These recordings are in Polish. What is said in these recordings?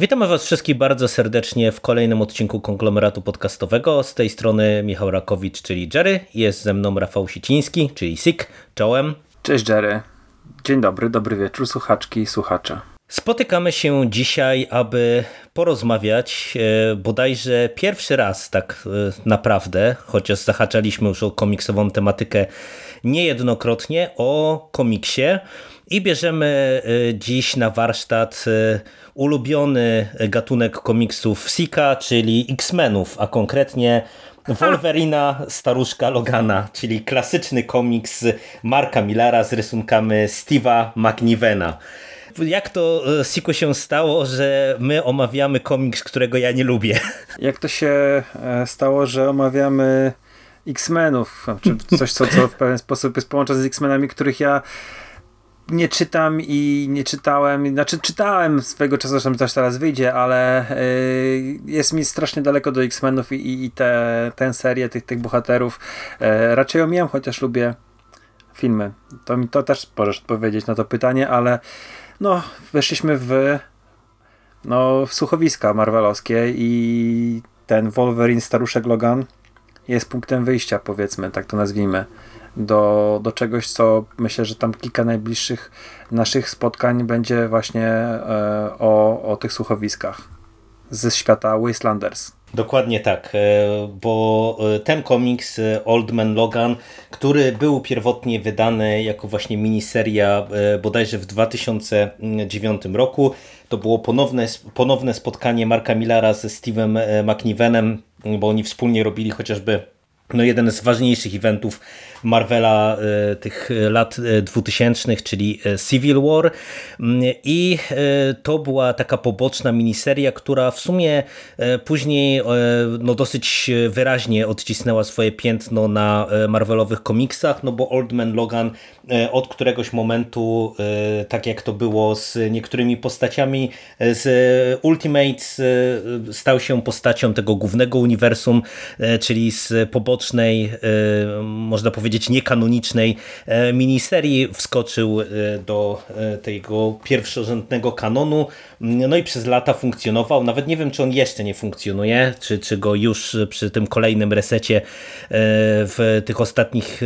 Witamy Was wszystkich bardzo serdecznie w kolejnym odcinku konglomeratu podcastowego. Z tej strony Michał Rakowicz, czyli Jerry. Jest ze mną Rafał Siciński, czyli Sik. Czołem. Cześć Jerry. Dzień dobry, dobry wieczór, słuchaczki i słuchacze. Spotykamy się dzisiaj, aby porozmawiać e, bodajże pierwszy raz tak e, naprawdę, chociaż zahaczaliśmy już o komiksową tematykę niejednokrotnie, o komiksie i bierzemy e, dziś na warsztat ulubiony gatunek komiksów Sika, czyli X-Menów, a konkretnie Wolverina, staruszka Logana, czyli klasyczny komiks Marka Millara z rysunkami Steve'a McNivena. Jak to Siku się stało, że my omawiamy komiks, którego ja nie lubię? Jak to się stało, że omawiamy X-Menów, czy coś, co, co w pewien sposób jest połączone z X-Menami, których ja nie czytam i nie czytałem, znaczy czytałem swego czasu, zresztą też teraz wyjdzie, ale y, jest mi strasznie daleko do X-Menów i, i te, tę serię tych, tych bohaterów. Y, raczej omijam, chociaż lubię filmy. To mi to też możesz odpowiedzieć na to pytanie, ale no, weszliśmy w no, w słuchowiska marvelowskie i ten Wolverine Staruszek Logan jest punktem wyjścia, powiedzmy, tak to nazwijmy do, do czegoś, co myślę, że tam kilka najbliższych naszych spotkań będzie właśnie e, o, o tych słuchowiskach ze świata Wastelanders. Dokładnie tak, e, bo e, ten komiks e, Old Man Logan, który był pierwotnie wydany jako właśnie miniseria bodajże w 2009 roku, to było ponowne, ponowne spotkanie Marka Millara ze Steve'em McNivenem, bo oni wspólnie robili chociażby no jeden z ważniejszych eventów Marvela e, tych lat 2000, e, czyli e, Civil War. Mm, i to była taka poboczna miniseria, która w sumie później no dosyć wyraźnie odcisnęła swoje piętno na Marvelowych komiksach, no bo Old Man Logan od któregoś momentu, tak jak to było z niektórymi postaciami z Ultimates, stał się postacią tego głównego uniwersum, czyli z pobocznej, można powiedzieć niekanonicznej e, miniserii wskoczył e, do e, tego pierwszorzędnego kanonu, no i przez lata funkcjonował. Nawet nie wiem, czy on jeszcze nie funkcjonuje, czy, czy go już przy tym kolejnym resecie w tych ostatnich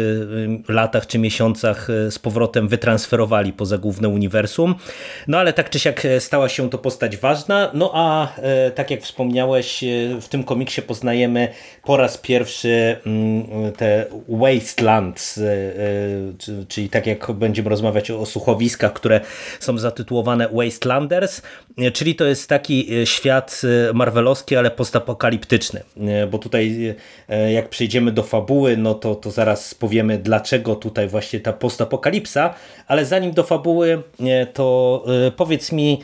latach czy miesiącach z powrotem wytransferowali poza główne uniwersum. No ale tak czy siak stała się to postać ważna. No a tak jak wspomniałeś, w tym komiksie poznajemy po raz pierwszy mm, te Wasteland Lands, e, e, czyli tak jak będziemy rozmawiać o słuchowiskach, które są zatytułowane Wastelanders, e, czyli to jest taki świat marvelowski, ale postapokaliptyczny, bo tutaj jak przejdziemy do fabuły, no to, to zaraz powiemy dlaczego tutaj właśnie ta postapokalipsa, ale zanim do fabuły, to powiedz mi,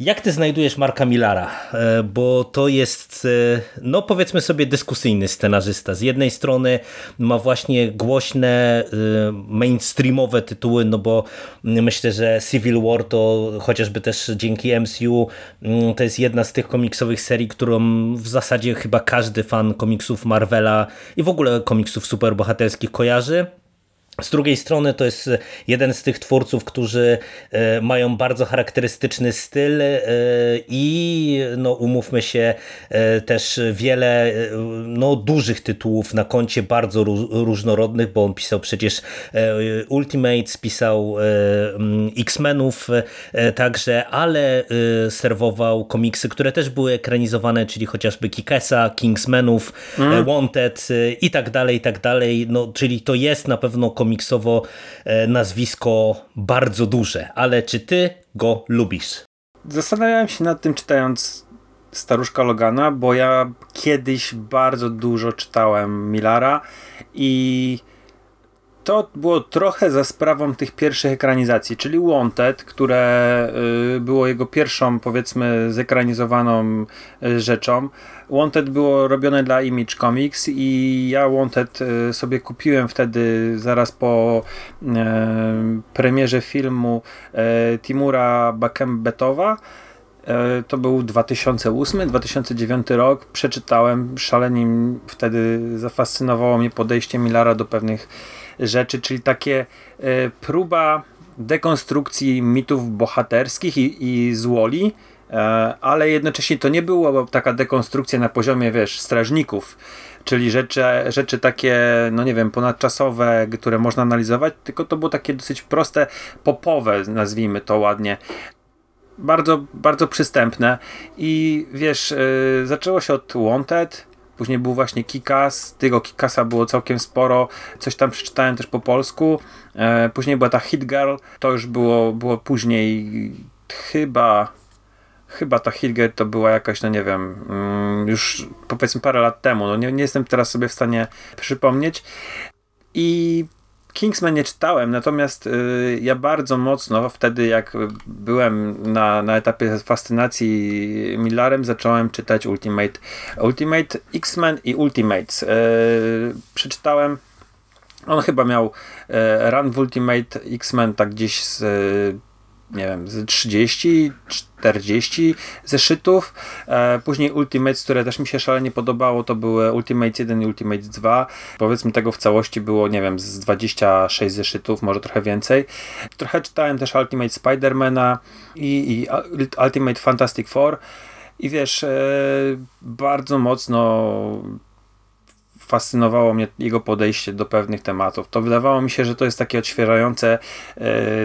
jak ty znajdujesz Marka Millara? E, bo to jest, e, no powiedzmy sobie, dyskusyjny scenarzysta. Z jednej strony ma właśnie głośne, e, mainstreamowe tytuły, no bo myślę, że Civil War to chociażby też dzięki MCU mm, to jest jedna z tych komiksowych serii, którą w zasadzie chyba każdy fan komiksów Marvela i w ogóle komiksów superbohaterskich kojarzy. Z drugiej strony to jest jeden z tych twórców, którzy e, mają bardzo charakterystyczny styl e, i no umówmy się e, też wiele no, dużych tytułów na koncie bardzo różnorodnych, bo on pisał przecież Ultimates, pisał X-Menów także, ale serwował komiksy, które też były ekranizowane, czyli chociażby Kikesa, Kingsmenów, mm. Wanted i tak dalej, i tak dalej. No, czyli to jest na pewno komiks komiksowo e, nazwisko bardzo duże, ale czy ty go lubisz? Zastanawiałem się nad tym czytając Staruszka Logana, bo ja kiedyś bardzo dużo czytałem Millara i to było trochę za sprawą tych pierwszych ekranizacji, czyli Wanted, które y, było jego pierwszą, powiedzmy, zekranizowaną y, rzeczą. Wanted było robione dla Image Comics i ja Wanted y, sobie kupiłem wtedy zaraz po premierze filmu Timura Bakembetowa. To był 2008-2009 rok. Przeczytałem, szalenie wtedy zafascynowało mnie podejście Millara do pewnych rzeczy, czyli takie e, próba dekonstrukcji mitów bohaterskich i, i złoli, e, ale jednocześnie to nie była taka dekonstrukcja na poziomie, wiesz, strażników, czyli rzeczy, rzeczy takie, no nie wiem, ponadczasowe, które można analizować, tylko to było takie dosyć proste, popowe, nazwijmy to ładnie. Bardzo, bardzo przystępne i wiesz, yy, zaczęło się od Wanted, Później był właśnie Kikas, tego Kikasa było całkiem sporo, coś tam przeczytałem też po polsku. E, później była ta Hit Girl, to już było, było później chyba chyba ta Girl to była jakaś, no nie wiem, mm, już powiedzmy parę lat temu, no nie, nie jestem teraz sobie w stanie przypomnieć. I Kingsman nie czytałem, natomiast y, ja bardzo mocno wtedy, jak byłem na, na etapie fascynacji Millarem, zacząłem czytać Ultimate, Ultimate X-Men i Ultimates. Y, przeczytałem on chyba miał y, run w Ultimate X-Men tak gdzieś z nie wiem, z 30, 40 zeszytów. E, później Ultimates, które też mi się szalenie podobało, to były Ultimates 1 i Ultimates 2. Powiedzmy tego w całości było, nie wiem, z 26 zeszytów, może trochę więcej. Trochę czytałem też Ultimate Spidermana i, i Ultimate Fantastic Four. I wiesz, e, bardzo mocno fascynowało mnie jego podejście do pewnych tematów. To wydawało mi się, że to jest takie odświeżające.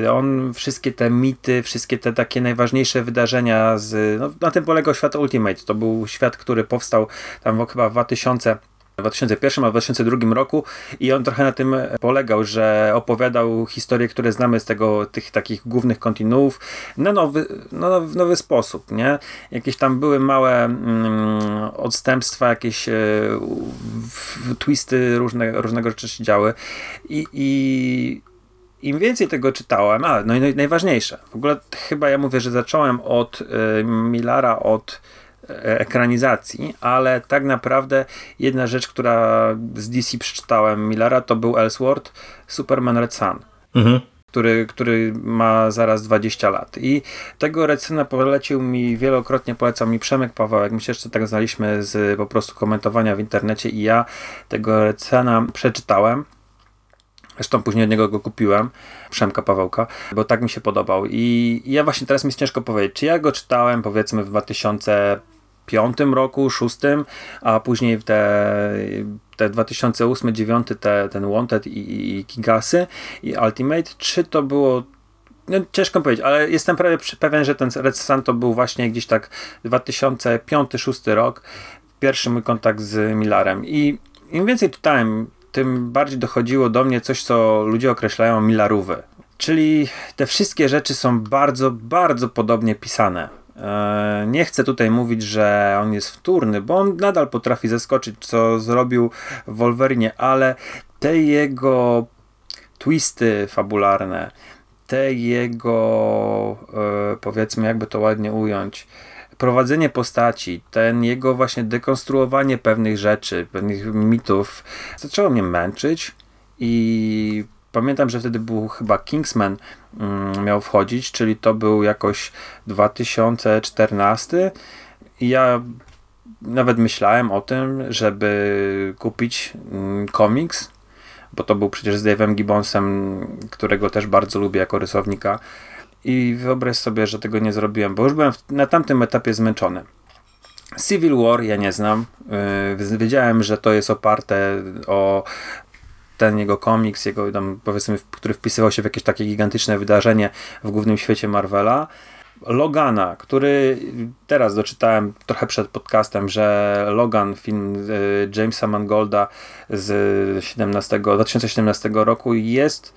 E, on wszystkie te mity, wszystkie te takie najważniejsze wydarzenia z, no, na tym polegał świat Ultimate. To był świat, który powstał tam chyba w 2000 w 2001 a 2002 roku i on trochę na tym polegał, że opowiadał historie, które znamy z tego, tych takich głównych kontinuów na nowy, no, w nowy sposób, nie? Jakieś tam były małe mm, odstępstwa, jakieś e, twisty różne, różnego rzeczy się działy i, i im więcej tego czytałem, a no i najważniejsze, w ogóle chyba ja mówię, że zacząłem od y, Millara, od E, ekranizacji, ale tak naprawdę jedna rzecz, która z DC przeczytałem Millara, to był Ellsworth, Superman Red Sun. Mhm który, który ma zaraz 20 lat. I tego Recyna polecił mi, wielokrotnie polecał mi Przemek Pawełek. My się jeszcze tak znaliśmy z po prostu komentowania w internecie i ja tego Recena przeczytałem. Zresztą później od niego go kupiłem, Przemka Pawełka, bo tak mi się podobał. I, I ja właśnie teraz mi jest ciężko powiedzieć, czy ja go czytałem powiedzmy w 2000 piątym roku, szóstym, a później te, te 2008-2009 te, ten Wanted i, i Kigasy i Ultimate, czy to było no, ciężko powiedzieć, ale jestem prawie pewien, że ten Red Sun to był właśnie gdzieś tak 2005-2006 rok, pierwszy mój kontakt z Millarem. I im więcej czytałem, tym bardziej dochodziło do mnie coś, co ludzie określają milarówy. Czyli te wszystkie rzeczy są bardzo, bardzo podobnie pisane nie chcę tutaj mówić, że on jest wtórny, bo on nadal potrafi zaskoczyć, co zrobił w Wolverine, ale te jego twisty fabularne, te jego, e, powiedzmy, jakby to ładnie ująć, prowadzenie postaci, ten jego właśnie dekonstruowanie pewnych rzeczy, pewnych mitów, zaczęło mnie męczyć i Pamiętam, że wtedy był chyba Kingsman mm, miał wchodzić, czyli to był jakoś 2014 i ja nawet myślałem o tym, żeby kupić mm, komiks, bo to był przecież z Dave'em Gibbonsem, którego też bardzo lubię jako rysownika i wyobraź sobie, że tego nie zrobiłem, bo już byłem na tamtym etapie zmęczony. Civil War ja nie znam. Yy, wiedziałem, że to jest oparte o ten jego komiks, jego tam powiedzmy, który wpisywał się w jakieś takie gigantyczne wydarzenie w głównym świecie Marvela. Logana, który teraz doczytałem trochę przed podcastem, że Logan, film y, Jamesa Mangolda z 17, 2017 roku jest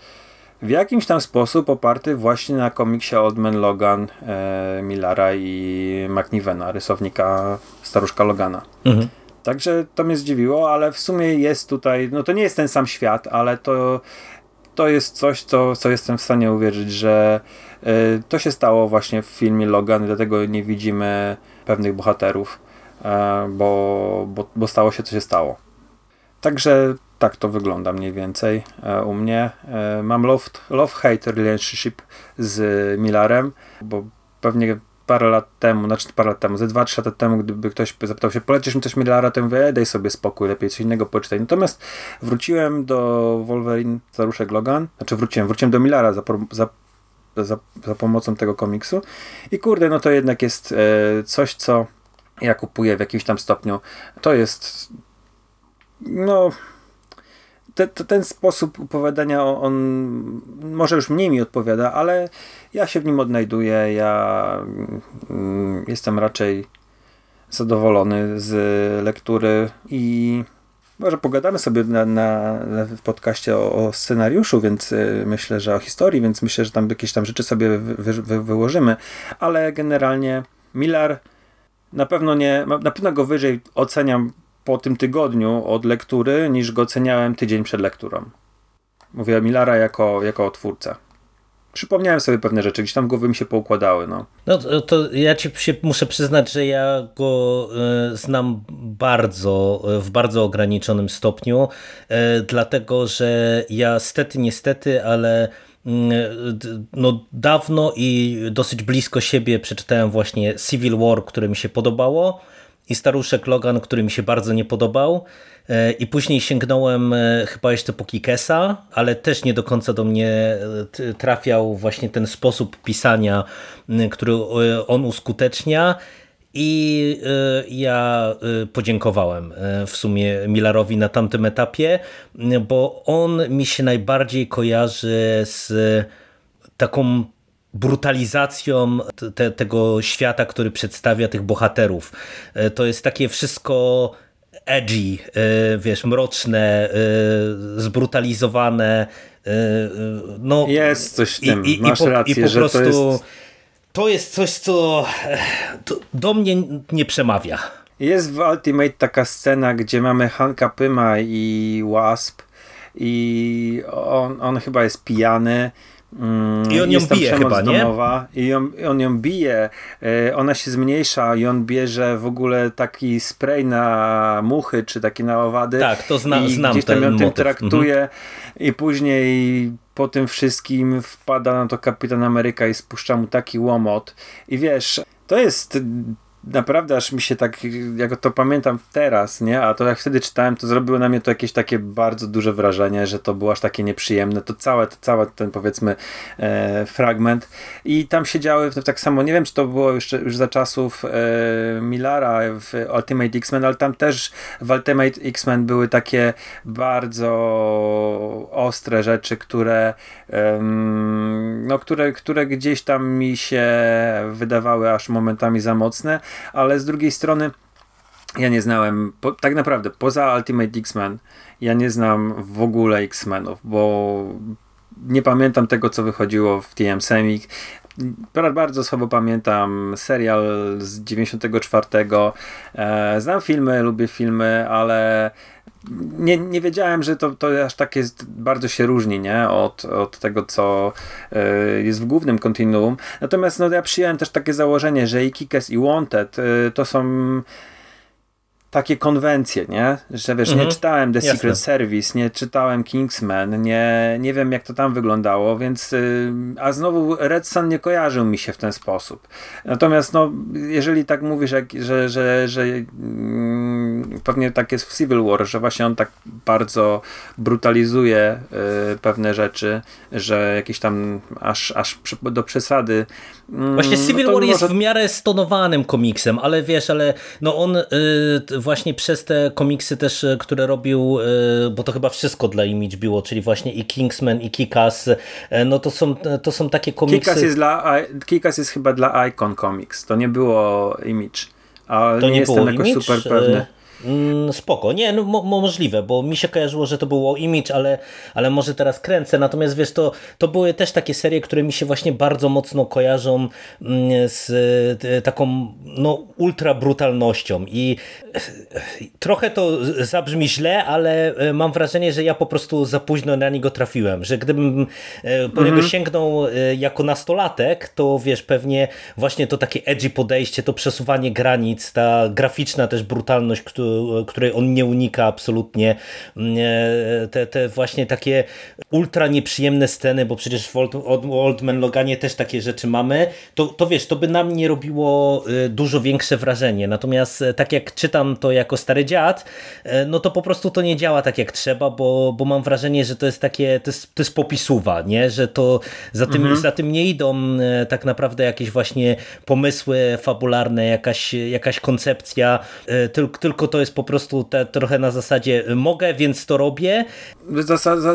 w jakimś tam sposób oparty właśnie na komiksie Old Man Logan e, Millara i McNivena, rysownika staruszka Logana. Mhm. Także to mnie zdziwiło, ale w sumie jest tutaj, no to nie jest ten sam świat, ale to to jest coś, co, co jestem w stanie uwierzyć, że y, to się stało właśnie w filmie Logan, dlatego nie widzimy pewnych bohaterów, y, bo, bo, bo stało się, co się stało. Także tak to wygląda mniej więcej e, u mnie. E, mam love-hate love relationship z Millarem, bo pewnie parę lat temu, znaczy parę lat temu, ze dwa, trzy lata temu, gdyby ktoś zapytał się, polecisz mi coś Millara, to mówię, e, daj sobie spokój, lepiej coś innego poczytaj. Natomiast wróciłem do Wolverine Staruszek Logan, znaczy wróciłem, wróciłem do Millara za, za, za, za pomocą tego komiksu i kurde, no to jednak jest e, coś, co ja kupuję w jakimś tam stopniu. To jest no te, te, ten sposób opowiadania on może już mniej mi odpowiada, ale ja się w nim odnajduję. Ja mm, jestem raczej zadowolony z lektury i może pogadamy sobie na, na, w podcaście o, o, scenariuszu, więc y, myślę, że o historii, więc myślę, że tam jakieś tam rzeczy sobie wy, wy, wyłożymy, ale generalnie Miller na pewno nie, na pewno go wyżej oceniam po tym tygodniu od lektury, niż go oceniałem tydzień przed lekturą. Mówię o Millara jako, jako twórca. Przypomniałem sobie pewne rzeczy, gdzieś tam w głowie mi się poukładały. No, no to ja ci się muszę przyznać, że ja go y, znam bardzo, y, w bardzo ograniczonym stopniu, y, dlatego że ja stety, niestety, ale no, dawno i dosyć blisko siebie przeczytałem właśnie Civil War, które mi się podobało i staruszek Logan, który mi się bardzo nie podobał. E, I później sięgnąłem e, chyba jeszcze po Kikesa, ale też nie do końca do mnie e, trafiał właśnie ten sposób pisania, który on uskutecznia. I ja podziękowałem w sumie Milarowi na tamtym etapie, bo on mi się najbardziej kojarzy z taką brutalizacją te, tego świata, który przedstawia tych bohaterów. E, to jest takie wszystko edgy, e, wiesz, mroczne, e, zbrutalizowane. No, jest coś w tym, i, i, masz i po, rację, i po że prostu to jest... to jest coś, co do mnie nie przemawia. Jest w Ultimate taka scena, gdzie mamy Hanka Pyma i Wasp i on, on chyba jest pijany Mm, I on ją bije chyba, nie? Domowa, I on, on ją bije, ona się zmniejsza i on bierze w ogóle taki spray na muchy, czy taki na owady. Tak, to zna, i znam gdzieś tam ją tym traktuje mhm. i później po tym wszystkim wpada na to Kapitan Ameryka i spuszcza mu taki łomot. I wiesz, to jest naprawdę aż mi się tak, jak to pamiętam teraz, nie? A to jak wtedy czytałem, to zrobiło na mnie to jakieś takie bardzo duże wrażenie, że to było aż takie nieprzyjemne. To całe, to cały ten powiedzmy e, fragment. I tam siedziały tak samo, nie wiem czy to było jeszcze już za czasów e, Millara w Ultimate X-Men, ale tam też w Ultimate X-Men były takie bardzo ostre rzeczy, które no, które, które gdzieś tam mi się wydawały aż momentami za mocne ale z drugiej strony ja nie znałem, po, tak naprawdę poza Ultimate X-Men, ja nie znam w ogóle X-Menów, bo nie pamiętam tego, co wychodziło w TM Semik. Bardzo słabo pamiętam serial z 94. E, znam filmy, lubię filmy, ale nie, nie wiedziałem, że to, to aż tak jest, bardzo się różni, nie? Od, od tego, co y, jest w głównym kontinuum. Natomiast no, ja przyjąłem też takie założenie, że i Kikes i Wanted y, to są takie konwencje, nie? Że wiesz, mhm. nie czytałem The Jasne. Secret Service, nie czytałem Kingsman, nie, nie wiem jak to tam wyglądało, więc yy, a znowu Red Sun nie kojarzył mi się w ten sposób. Natomiast no, jeżeli tak mówisz, jak, że, że, że yy, pewnie tak jest w Civil War, że właśnie on tak bardzo brutalizuje yy, pewne rzeczy, że jakieś tam aż, aż do przesady. Mm, właśnie Civil no War jest może... w miarę stonowanym komiksem, ale wiesz, ale no on y, właśnie przez te komiksy też, e, które robił, e, bo to chyba wszystko dla Image było, czyli właśnie i Kingsman i Kikas, e, no to są, to są takie komiksy... Kikas jest, dla, Kikas jest chyba dla Icon Comics, to nie było Image, ale to nie, nie jestem jakoś super pewny. Mm, spoko. Nie, no, mo możliwe, bo mi się kojarzyło, że to było Image, ale, ale może teraz kręcę. Natomiast wiesz, to, to były też takie serie, które mi się właśnie bardzo mocno kojarzą mm, z e, taką no, ultra brutalnością i e, trochę to zabrzmi źle, ale e, mam wrażenie, że ja po prostu za późno na niego trafiłem, że gdybym po niego mhm. sięgnął jako nastolatek, to wiesz, pewnie właśnie to takie edgy podejście, to przesuwanie granic, ta graficzna też brutalność, której on nie unika absolutnie, mm, te, te właśnie takie ultra nieprzyjemne sceny, bo przecież w Old, Old Man Loganie też takie rzeczy mamy, to, to wiesz, to by na mnie robiło y, dużo większe wrażenie. Natomiast e, tak jak czytam to jako stary dziad, e, no to po prostu to nie działa tak jak trzeba, bo, bo mam wrażenie, że to jest takie, to jest, to jest popisuwa, nie? że to za tym, mhm. za tym nie idą e, tak naprawdę jakieś właśnie pomysły fabularne, jakaś, jakaś koncepcja, tylko, tylko to jest po prostu te, trochę na zasadzie mogę, więc to robię.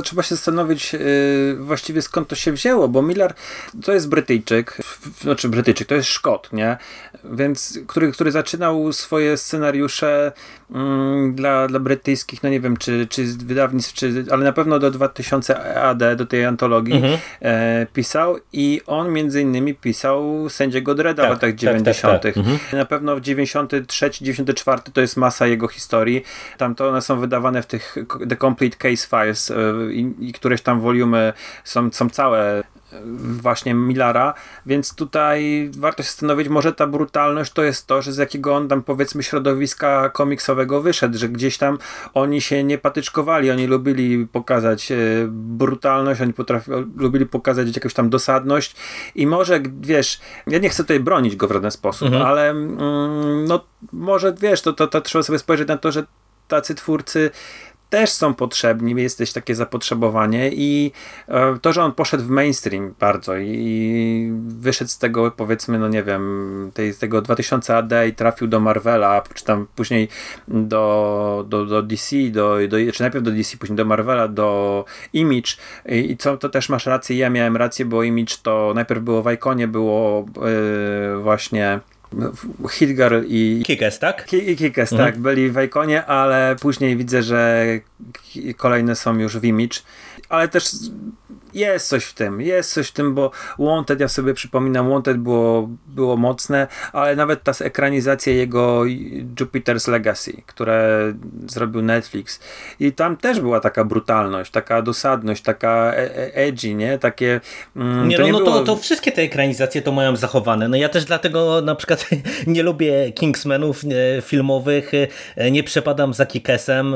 Trzeba się zastanowić yy, właściwie skąd to się wzięło, bo Miller to jest Brytyjczyk, znaczy Brytyjczyk, to jest Szkot, nie? Więc, który, który zaczynał swoje scenariusze mm, dla, dla brytyjskich, no nie wiem, czy, czy wydawnictw, czy, ale na pewno do 2000 AD, do tej antologii mhm. e, pisał i on między innymi pisał Sędziego Dreda tak, w latach 90. Tak, tak, tak. Mhm. Na pewno w 93, 94 to jest masa jego historii. Tam to one są wydawane w tych The Complete Case Files e, i, i któreś tam wolumy są, są całe właśnie Millara, więc tutaj warto się zastanowić, może ta brutalność to jest to, że z jakiego on tam powiedzmy środowiska komiksowego wyszedł, że gdzieś tam oni się nie patyczkowali, oni lubili pokazać e, brutalność, oni potrafi, lubili pokazać jakąś tam dosadność i może, wiesz, ja nie chcę tutaj bronić go w żaden sposób, mhm. ale mm, no może, wiesz, to, to, to trzeba sobie spojrzeć na to, że tacy twórcy też są potrzebni, jest też takie zapotrzebowanie i e, to, że on poszedł w mainstream bardzo i wyszedł z tego powiedzmy, no nie wiem, tej, tego 2000 AD i trafił do Marvela, czy tam później do, do, do DC, do, do, czy najpierw do DC, później do Marvela, do Image. I, i co, to też masz rację, ja miałem rację, bo Image to najpierw było w Iconie, było yy, właśnie Hidgar i... Kikes, tak? I Kikes, mhm. tak. Byli w Iconie, ale później widzę, że kolejne są już w Image. Ale też jest coś w tym, jest coś w tym, bo Wanted, ja sobie przypominam, Wanted było, było mocne, ale nawet ta ekranizacja jego Jupiter's Legacy, które zrobił Netflix i tam też była taka brutalność, taka dosadność, taka e, e, edgy, nie? Takie... Mm, nie, no, nie no było... to, to wszystkie te ekranizacje to mają zachowane. No ja też dlatego na przykład nie lubię Kingsmanów filmowych, e, nie przepadam za Kikesem,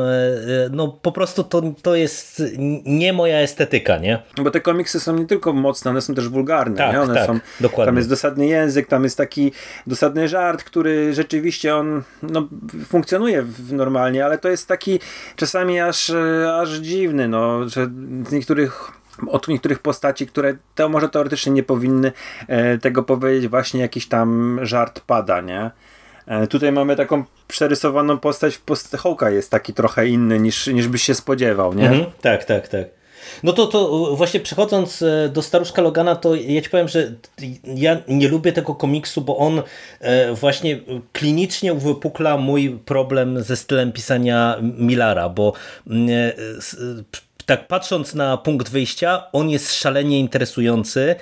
no po prostu to, to jest nie moja estetyka, nie? Bo te komiksy są nie tylko mocne, one są też wulgarne. Tak, nie? One tak, są, dokładnie. Tam jest dosadny język, tam jest taki dosadny żart, który rzeczywiście on no, funkcjonuje w, normalnie, ale to jest taki czasami aż, aż dziwny, no, że z niektórych od niektórych postaci, które to może teoretycznie nie powinny e, tego powiedzieć, właśnie jakiś tam żart pada, nie? E, tutaj mamy taką przerysowaną postać, post Hołka jest taki trochę inny niż, niż byś się spodziewał, nie? Mhm, tak, tak, tak. No to, to właśnie przechodząc e, do Staruszka Logana, to ja ci powiem, że ja nie lubię tego komiksu, bo on e, właśnie klinicznie uwypukla mój problem ze stylem pisania Millara, bo mm, e, tak patrząc na punkt wyjścia, on jest szalenie interesujący,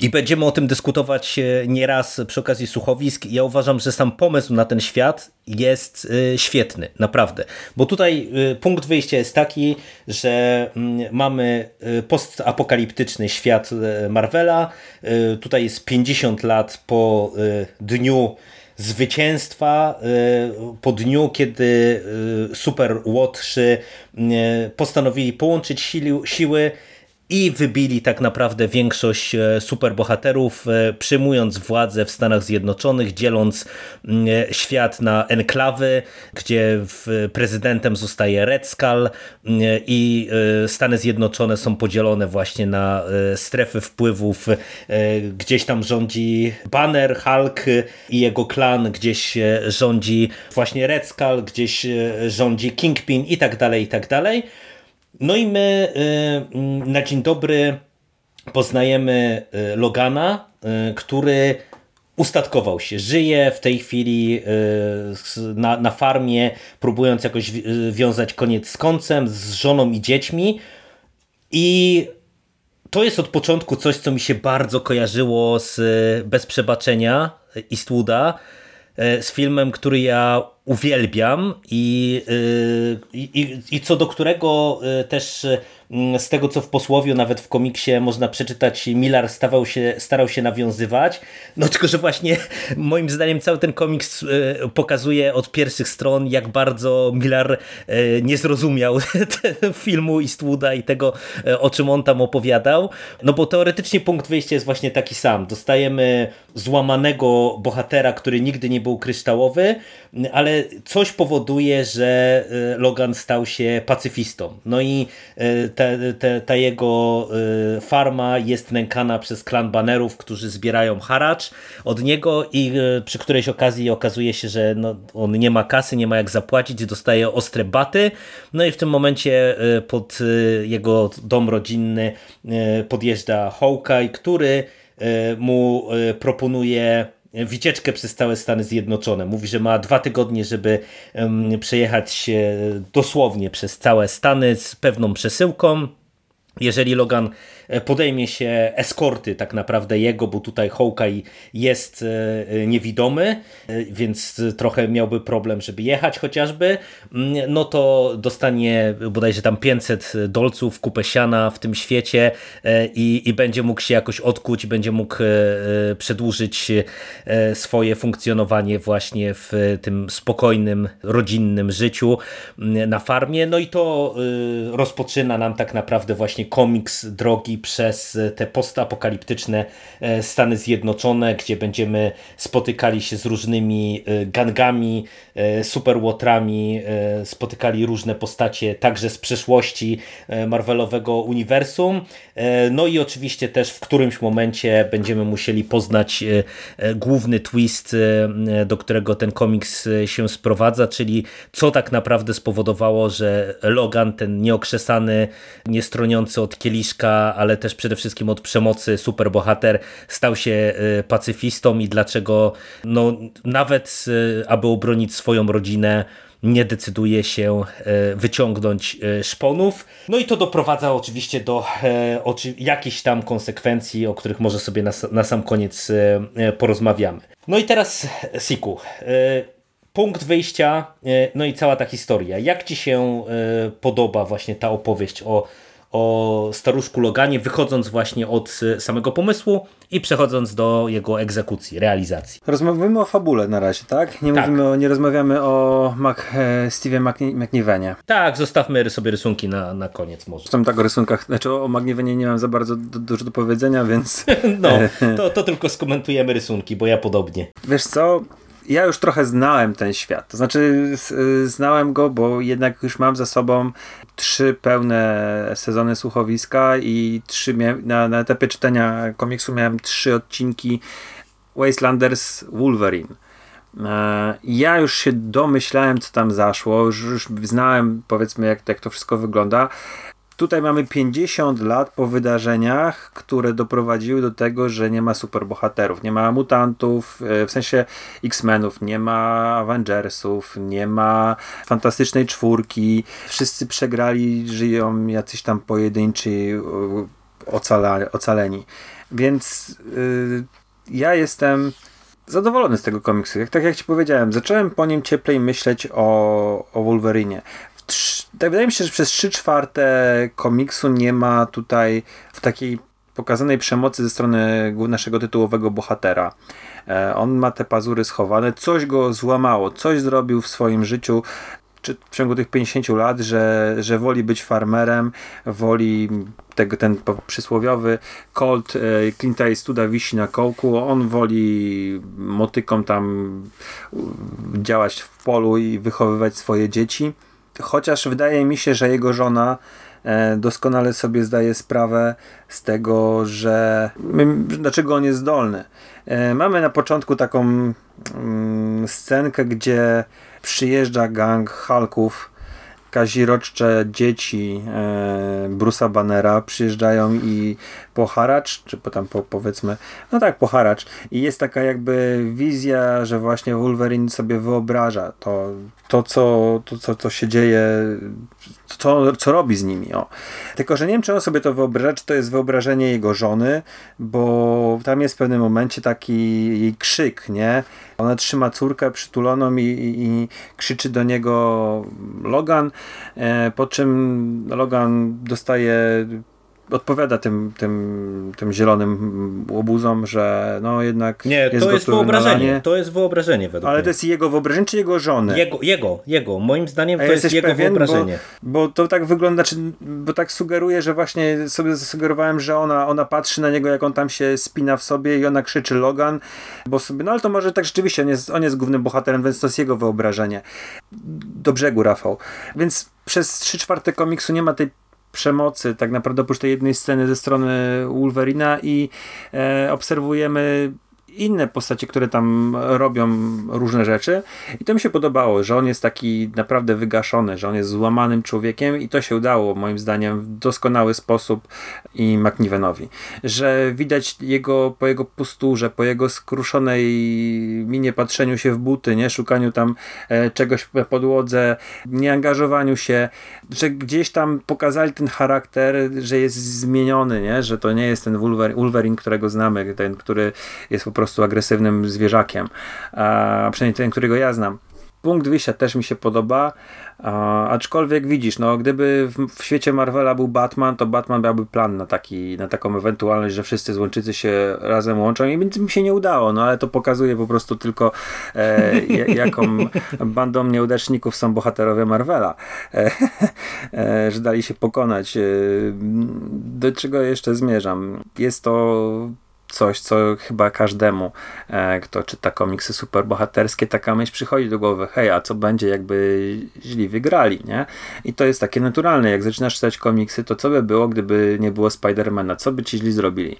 i będziemy o tym dyskutować nieraz przy okazji słuchowisk. Ja uważam, że sam pomysł na ten świat jest y, świetny, naprawdę. Bo tutaj y, punkt wyjścia jest taki, że mm, mamy postapokaliptyczny świat Marvela. Tutaj jest 50 lat po dniu zwycięstwa po dniu, kiedy Super Łotrzy postanowili połączyć siły i wybili tak naprawdę większość e, superbohaterów, e, przyjmując władzę w Stanach Zjednoczonych, dzieląc mm, e, świat na enklawy, gdzie prezydentem zostaje Red Skull mm, i Stany Zjednoczone są podzielone właśnie na strefy wpływów. Gdzieś tam rządzi Banner, Hulk i jego klan, gdzieś rządzi właśnie Red Skull, gdzieś rządzi Kingpin i tak dalej, i tak dalej. No i my y, mm, na dzień dobry poznajemy y, Logana, y, który ustatkował się, żyje w tej chwili na, na farmie, próbując jakoś wiązać koniec z końcem, z żoną i dziećmi. I to jest od początku coś, co mi się bardzo kojarzyło z Bez Przebaczenia Eastwooda, z filmem, który ja uwielbiam i, i, i co do którego też Mm, z tego co w posłowiu, nawet w komiksie można przeczytać, Miller stawał się, starał się nawiązywać. No tylko, że właśnie moim zdaniem cały ten komiks e, pokazuje od pierwszych stron, jak bardzo Miller e, nie zrozumiał filmu Eastwooda i tego, e, o czym on tam opowiadał. No bo teoretycznie punkt wyjścia jest właśnie taki sam. Dostajemy złamanego bohatera, który nigdy nie był kryształowy, ale coś powoduje, że Logan stał się pacyfistą. No i te, te, ta jego y, farma jest nękana przez klan banerów, którzy zbierają haracz od niego i y, przy którejś okazji okazuje się, że no, on nie ma kasy, nie ma jak zapłacić, dostaje ostre baty. No i w tym momencie y, pod jego dom rodzinny podjeżdża Hawkeye, który mu proponuje wycieczkę przez całe Stany Zjednoczone. Mówi, że ma dwa tygodnie, żeby przejechać dosłownie przez całe Stany z pewną przesyłką. Jeżeli Logan podejmie się eskorty tak naprawdę jego, bo tutaj Hawkeye jest e, e, niewidomy, więc trochę miałby problem, żeby jechać chociażby, mm, no to dostanie bodajże tam 500 dolców, kupę siana w tym świecie i, i będzie mógł się jakoś odkuć, będzie mógł przedłużyć swoje funkcjonowanie właśnie w tym spokojnym, rodzinnym życiu mm, na farmie. No i to rozpoczyna nam tak naprawdę właśnie komiks drogi przez te postapokaliptyczne e, Stany Zjednoczone, gdzie będziemy spotykali się z różnymi e, gangami, e, superłotrami, spotykali różne postacie także z przeszłości Marvelowego uniwersum. No i oczywiście też w którymś momencie będziemy musieli poznać główny twist, do którego ten komiks się sprowadza, czyli co tak naprawdę spowodowało, że Logan, ten nieokrzesany, niestroniący od kieliszka, ale też przede wszystkim od przemocy superbohater stał się y, pacyfistą i dlaczego no, nawet y, aby obronić swoją rodzinę nie decyduje się y, wyciągnąć szponów. No i to doprowadza oczywiście do jakichś tam konsekwencji, o których może sobie na, na sam koniec porozmawiamy. No i teraz Siku. Punkt wyjścia, no i cała ta historia. Jak Ci się podoba właśnie ta opowieść o o staruszku Loganie, wychodząc właśnie od e, samego pomysłu i przechodząc do jego egzekucji, realizacji. Rozmawiamy o fabule na razie, tak? Nie, tak. Mówimy o, nie rozmawiamy o Mac, e, McNivenie. Tak, zostawmy sobie rysunki na, na koniec może. Zresztą tak o rysunkach, znaczy o McNivenie nie mam za bardzo dużo do powiedzenia, więc... no, to, to tylko skomentujemy rysunki, bo ja podobnie. Wiesz co, ja już trochę znałem ten świat. To znaczy, znałem go, bo jednak już mam za sobą trzy pełne sezony słuchowiska i trzy na, na etapie czytania komiksu miałem trzy odcinki Wastelanders Wolverine. E, ja już się domyślałem, co tam zaszło, już, już znałem, powiedzmy, jak, jak to wszystko wygląda. Tutaj mamy 50 lat po wydarzeniach, które doprowadziły do tego, że nie ma superbohaterów, nie ma mutantów, e, w sensie X-Menów, nie ma Avengersów, nie ma Fantastycznej Czwórki. Wszyscy przegrali, żyją jacyś tam pojedynczy e, ocala, ocaleni. Więc yy, ja jestem zadowolony z tego komiksu. Jak, tak jak ci powiedziałem, zacząłem po nim cieplej myśleć o, o Wolverine tak wydaje mi się, że przez 3 czwarte komiksu nie ma tutaj w takiej pokazanej przemocy ze strony naszego tytułowego bohatera. E, on ma te pazury schowane, coś go złamało, coś zrobił w swoim życiu, czy w ciągu tych 50 lat, że, że woli być farmerem, woli tego, ten przysłowiowy Colt e, Clint Eastwooda wisi na kołku, on woli motyką tam działać w polu i wychowywać swoje dzieci chociaż wydaje mi się, że jego żona e, doskonale sobie zdaje sprawę z tego, że dlaczego on jest zdolny. E, mamy na początku taką mm, scenkę, gdzie przyjeżdża gang Hulków kaziroczcze dzieci e, Bruce'a Bannera przyjeżdżają i po haracz, czy po tam po, powiedzmy, no tak, po haracz i jest taka jakby wizja, że właśnie Wolverine sobie wyobraża to, to, co, to co, co się dzieje, co, co robi z nimi. O. Tylko, że nie wiem, czy on sobie to wyobraża, czy to jest wyobrażenie jego żony, bo tam jest w pewnym momencie taki jej krzyk, nie? Ona trzyma córkę przytuloną i, i, i krzyczy do niego Logan, e, po czym Logan dostaje odpowiada tym, tym, tym zielonym łobuzom, że no jednak Nie, jest to jest wyobrażenie. To jest wyobrażenie według Ale mnie. to jest jego wyobrażenie czy jego żony? Jego, jego, jego. Moim zdaniem A to jest jego pewien? wyobrażenie. Bo, bo to tak wygląda, czy, bo tak sugeruje, że właśnie sobie zasugerowałem, że ona, ona patrzy na niego, jak on tam się spina w sobie i ona krzyczy Logan, bo sobie, no ale to może tak rzeczywiście, on jest, on jest głównym bohaterem, więc to jest jego wyobrażenie. Do brzegu, Rafał. Więc przez trzy czwarte komiksu nie ma tej przemocy, tak naprawdę oprócz tej jednej sceny ze strony Wolverina i e, obserwujemy inne postacie, które tam robią różne rzeczy. I to mi się podobało, że on jest taki naprawdę wygaszony, że on jest złamanym człowiekiem i to się udało moim zdaniem w doskonały sposób i McNivenowi, że widać jego po jego posturze, po jego skruszonej minie patrzeniu się w buty, nie? Szukaniu tam e, czegoś na podłodze, nieangażowaniu się, że gdzieś tam pokazali ten charakter, że jest zmieniony, nie? że to nie jest ten Wolverine, Wolverine którego znamy, ten, który jest po prostu agresywnym zwierzakiem, a przynajmniej ten, którego ja znam. Punkt wyjścia też mi się podoba, a, aczkolwiek widzisz, no gdyby w, w, świecie Marvela był Batman, to Batman miałby plan na, taki, na taką ewentualność, że wszyscy złączycy się razem łączą i więc mi się nie udało, no ale to pokazuje po prostu tylko e, jaką bandą nieudaczników są bohaterowie Marvela, e, e, że dali się pokonać. E, do czego jeszcze zmierzam? Jest to coś, co chyba każdemu, e, kto czyta komiksy superbohaterskie, taka myśl przychodzi do głowy, hej, a co będzie jakby źli wygrali, nie? I to jest takie naturalne, jak zaczynasz czytać komiksy, to co by było, gdyby nie było Spidermana, co by ci źli zrobili?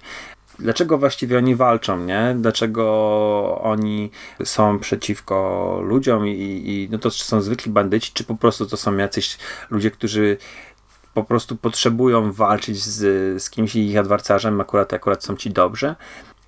Dlaczego właściwie oni walczą, nie? Dlaczego oni są przeciwko ludziom i, i no to czy są zwykli bandyci, czy po prostu to są jacyś ludzie, którzy po prostu potrzebują walczyć z, z kimś i ich adwarcarzem, akurat, akurat są ci dobrze.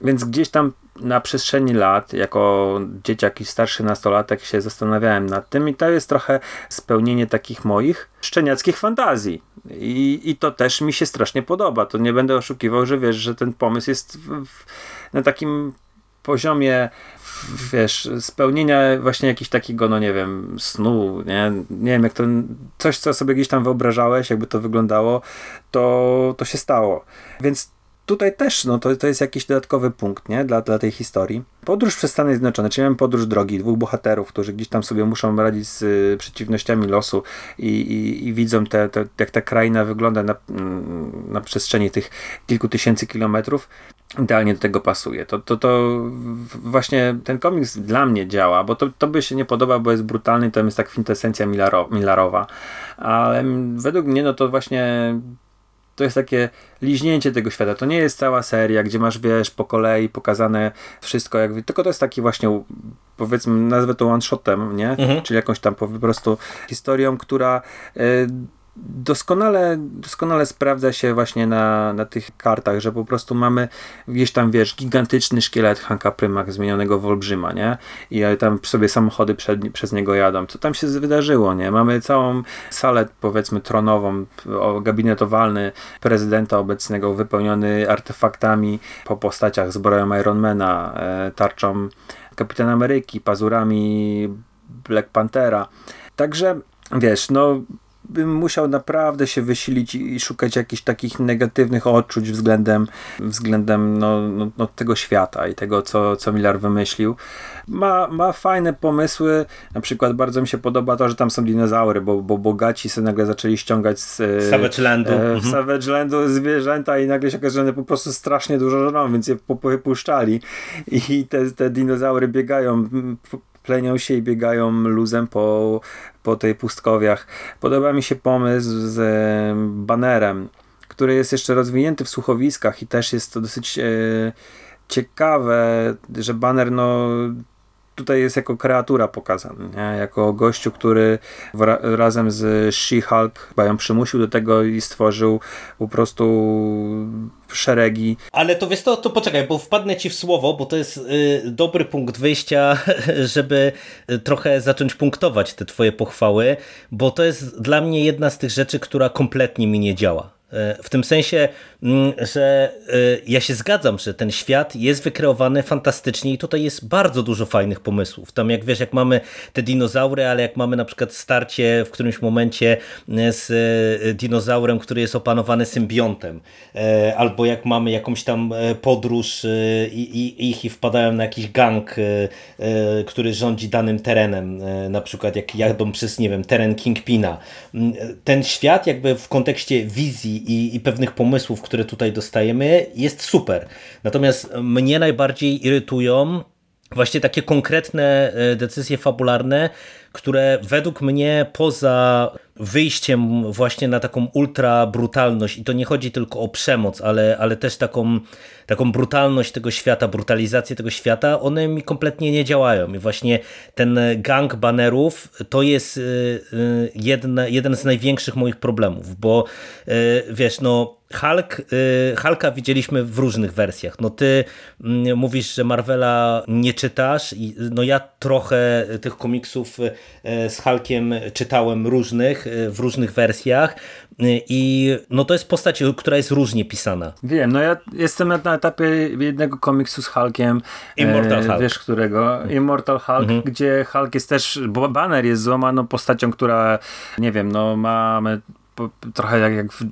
Więc gdzieś tam na przestrzeni lat, jako dzieciak i starszy nastolatek się zastanawiałem nad tym i to jest trochę spełnienie takich moich szczeniackich fantazji. I, I to też mi się strasznie podoba. To nie będę oszukiwał, że wiesz, że ten pomysł jest w, w, na takim poziomie wiesz, spełnienia właśnie jakiegoś takiego, no nie wiem, snu, nie, nie wiem, jak to, coś, co sobie gdzieś tam wyobrażałeś, jakby to wyglądało, to, to się stało. Więc tutaj też, no to, to jest jakiś dodatkowy punkt, nie, dla, dla tej historii. Podróż przez Stany Zjednoczone, czyli mamy podróż drogi, dwóch bohaterów, którzy gdzieś tam sobie muszą radzić z y, przeciwnościami losu i, i, i widzą te, te, jak ta kraina wygląda na, na przestrzeni tych kilku tysięcy kilometrów idealnie do tego pasuje. To, to, to właśnie ten komiks dla mnie działa, bo to, to by się nie podoba, bo jest brutalny, to jest tak kwintesencja milarowa, ale według mnie no to właśnie to jest takie liźnięcie tego świata. To nie jest cała seria, gdzie masz, wiesz, po kolei pokazane wszystko, jak, tylko to jest taki właśnie, powiedzmy, nazwę to one-shotem, nie? Mhm. Czyli jakąś tam po prostu historią, która y, doskonale, doskonale sprawdza się właśnie na, na tych kartach, że po prostu mamy gdzieś tam, wiesz, gigantyczny szkielet Hanka Prymak zmienionego w olbrzyma, nie? I tam sobie samochody przed, przez niego jadą. Co tam się wydarzyło, nie? Mamy całą salę, powiedzmy, tronową, gabinet owalny prezydenta obecnego wypełniony artefaktami po postaciach zbroją Ironmana, e, tarczą Kapitana Ameryki, pazurami Black Panthera. Także, wiesz, no bym musiał naprawdę się wysilić i szukać jakichś takich negatywnych odczuć względem, względem no, no, no, tego świata i tego, co, co Miller wymyślił. Ma, ma fajne pomysły, na przykład bardzo mi się podoba to, że tam są dinozaury, bo, bo bogaci sobie nagle zaczęli ściągać z Savage Landu. E, w mhm. Savage Landu zwierzęta i nagle się okazało, że one po prostu strasznie dużo żrą, więc je wypuszczali i te, te dinozaury biegają plenią się i biegają luzem po, po tej pustkowiach. Podoba mi się pomysł z banerem, który jest jeszcze rozwinięty w słuchowiskach i też jest to dosyć e, ciekawe, że baner no tutaj jest jako kreatura pokazany, nie? jako gościu, który razem z She-Hulk chyba ją przymusił do tego i stworzył po prostu szeregi. Ale to wiesz, to, to poczekaj, bo wpadnę ci w słowo, bo to jest y, dobry punkt wyjścia, żeby y, trochę zacząć punktować te twoje pochwały, bo to jest dla mnie jedna z tych rzeczy, która kompletnie mi nie działa. E, w tym sensie, mm, że e, ja się zgadzam, że ten świat jest wykreowany fantastycznie i tutaj jest bardzo dużo fajnych pomysłów. Tam jak wiesz, jak mamy te dinozaury, ale jak mamy na przykład starcie w którymś momencie e, z dinozaurem, który jest opanowany symbiontem, albo jak mamy jakąś tam podróż i, ich i wpadają na jakiś gang, który rządzi danym terenem, na przykład jak jadą przez, nie wiem, teren Kingpina. Mm, ten świat jakby w kontekście wizji i, i pewnych pomysłów, które tutaj dostajemy, jest super. Natomiast mnie najbardziej irytują właśnie takie konkretne e, decyzje fabularne, które według mnie poza wyjściem właśnie na taką ultra brutalność i to nie chodzi tylko o przemoc, ale, ale też taką, taką brutalność tego świata, brutalizację tego świata, one mi kompletnie nie działają i właśnie ten gang banerów to jest y, y, jedna, jeden z największych moich problemów, bo y, wiesz, no Hulk, Hulka widzieliśmy w różnych wersjach. No ty mm, mówisz, że Marvela nie czytasz no ja trochę tych komiksów z Hulkiem czytałem różnych, w różnych wersjach i no to jest postać, która jest różnie pisana. Wiem, no ja jestem na etapie jednego komiksu z Hulkiem. Immortal e, Hulk. Wiesz którego? Immortal Hulk, mhm. gdzie Hulk jest też, bo Banner jest złamaną postacią, która nie wiem, no mamy trochę jak, jak w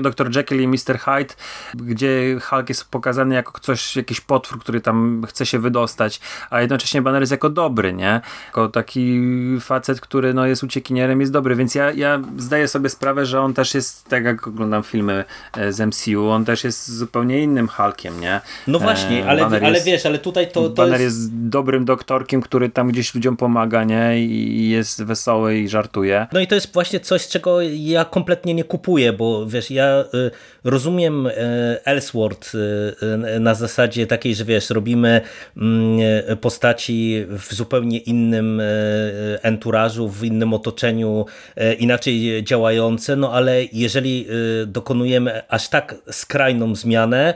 Dr. Jekyll i Mr. Hyde, gdzie Hulk jest pokazany jako coś, jakiś potwór, który tam chce się wydostać, a jednocześnie Banner jest jako dobry, nie? Jako taki facet, który no, jest uciekinierem, jest dobry, więc ja, ja zdaję sobie sprawę, że on też jest, tak jak oglądam filmy e, z MCU, on też jest zupełnie innym Hulkiem, nie? No właśnie, e, ale, ale jest, wiesz, ale tutaj to, to Banner jest... jest dobrym doktorkiem, który tam gdzieś ludziom pomaga, nie? I jest wesoły i żartuje. No i to jest właśnie coś, czego ja kompletnie kompletnie nie kupuję, bo wiesz, ja y, rozumiem y, Ellsworth y, na zasadzie takiej, że wiesz, robimy mm, postaci w zupełnie innym enturażu, w innym otoczeniu, inaczej działające, no ale jeżeli dokonujemy aż tak skrajną zmianę,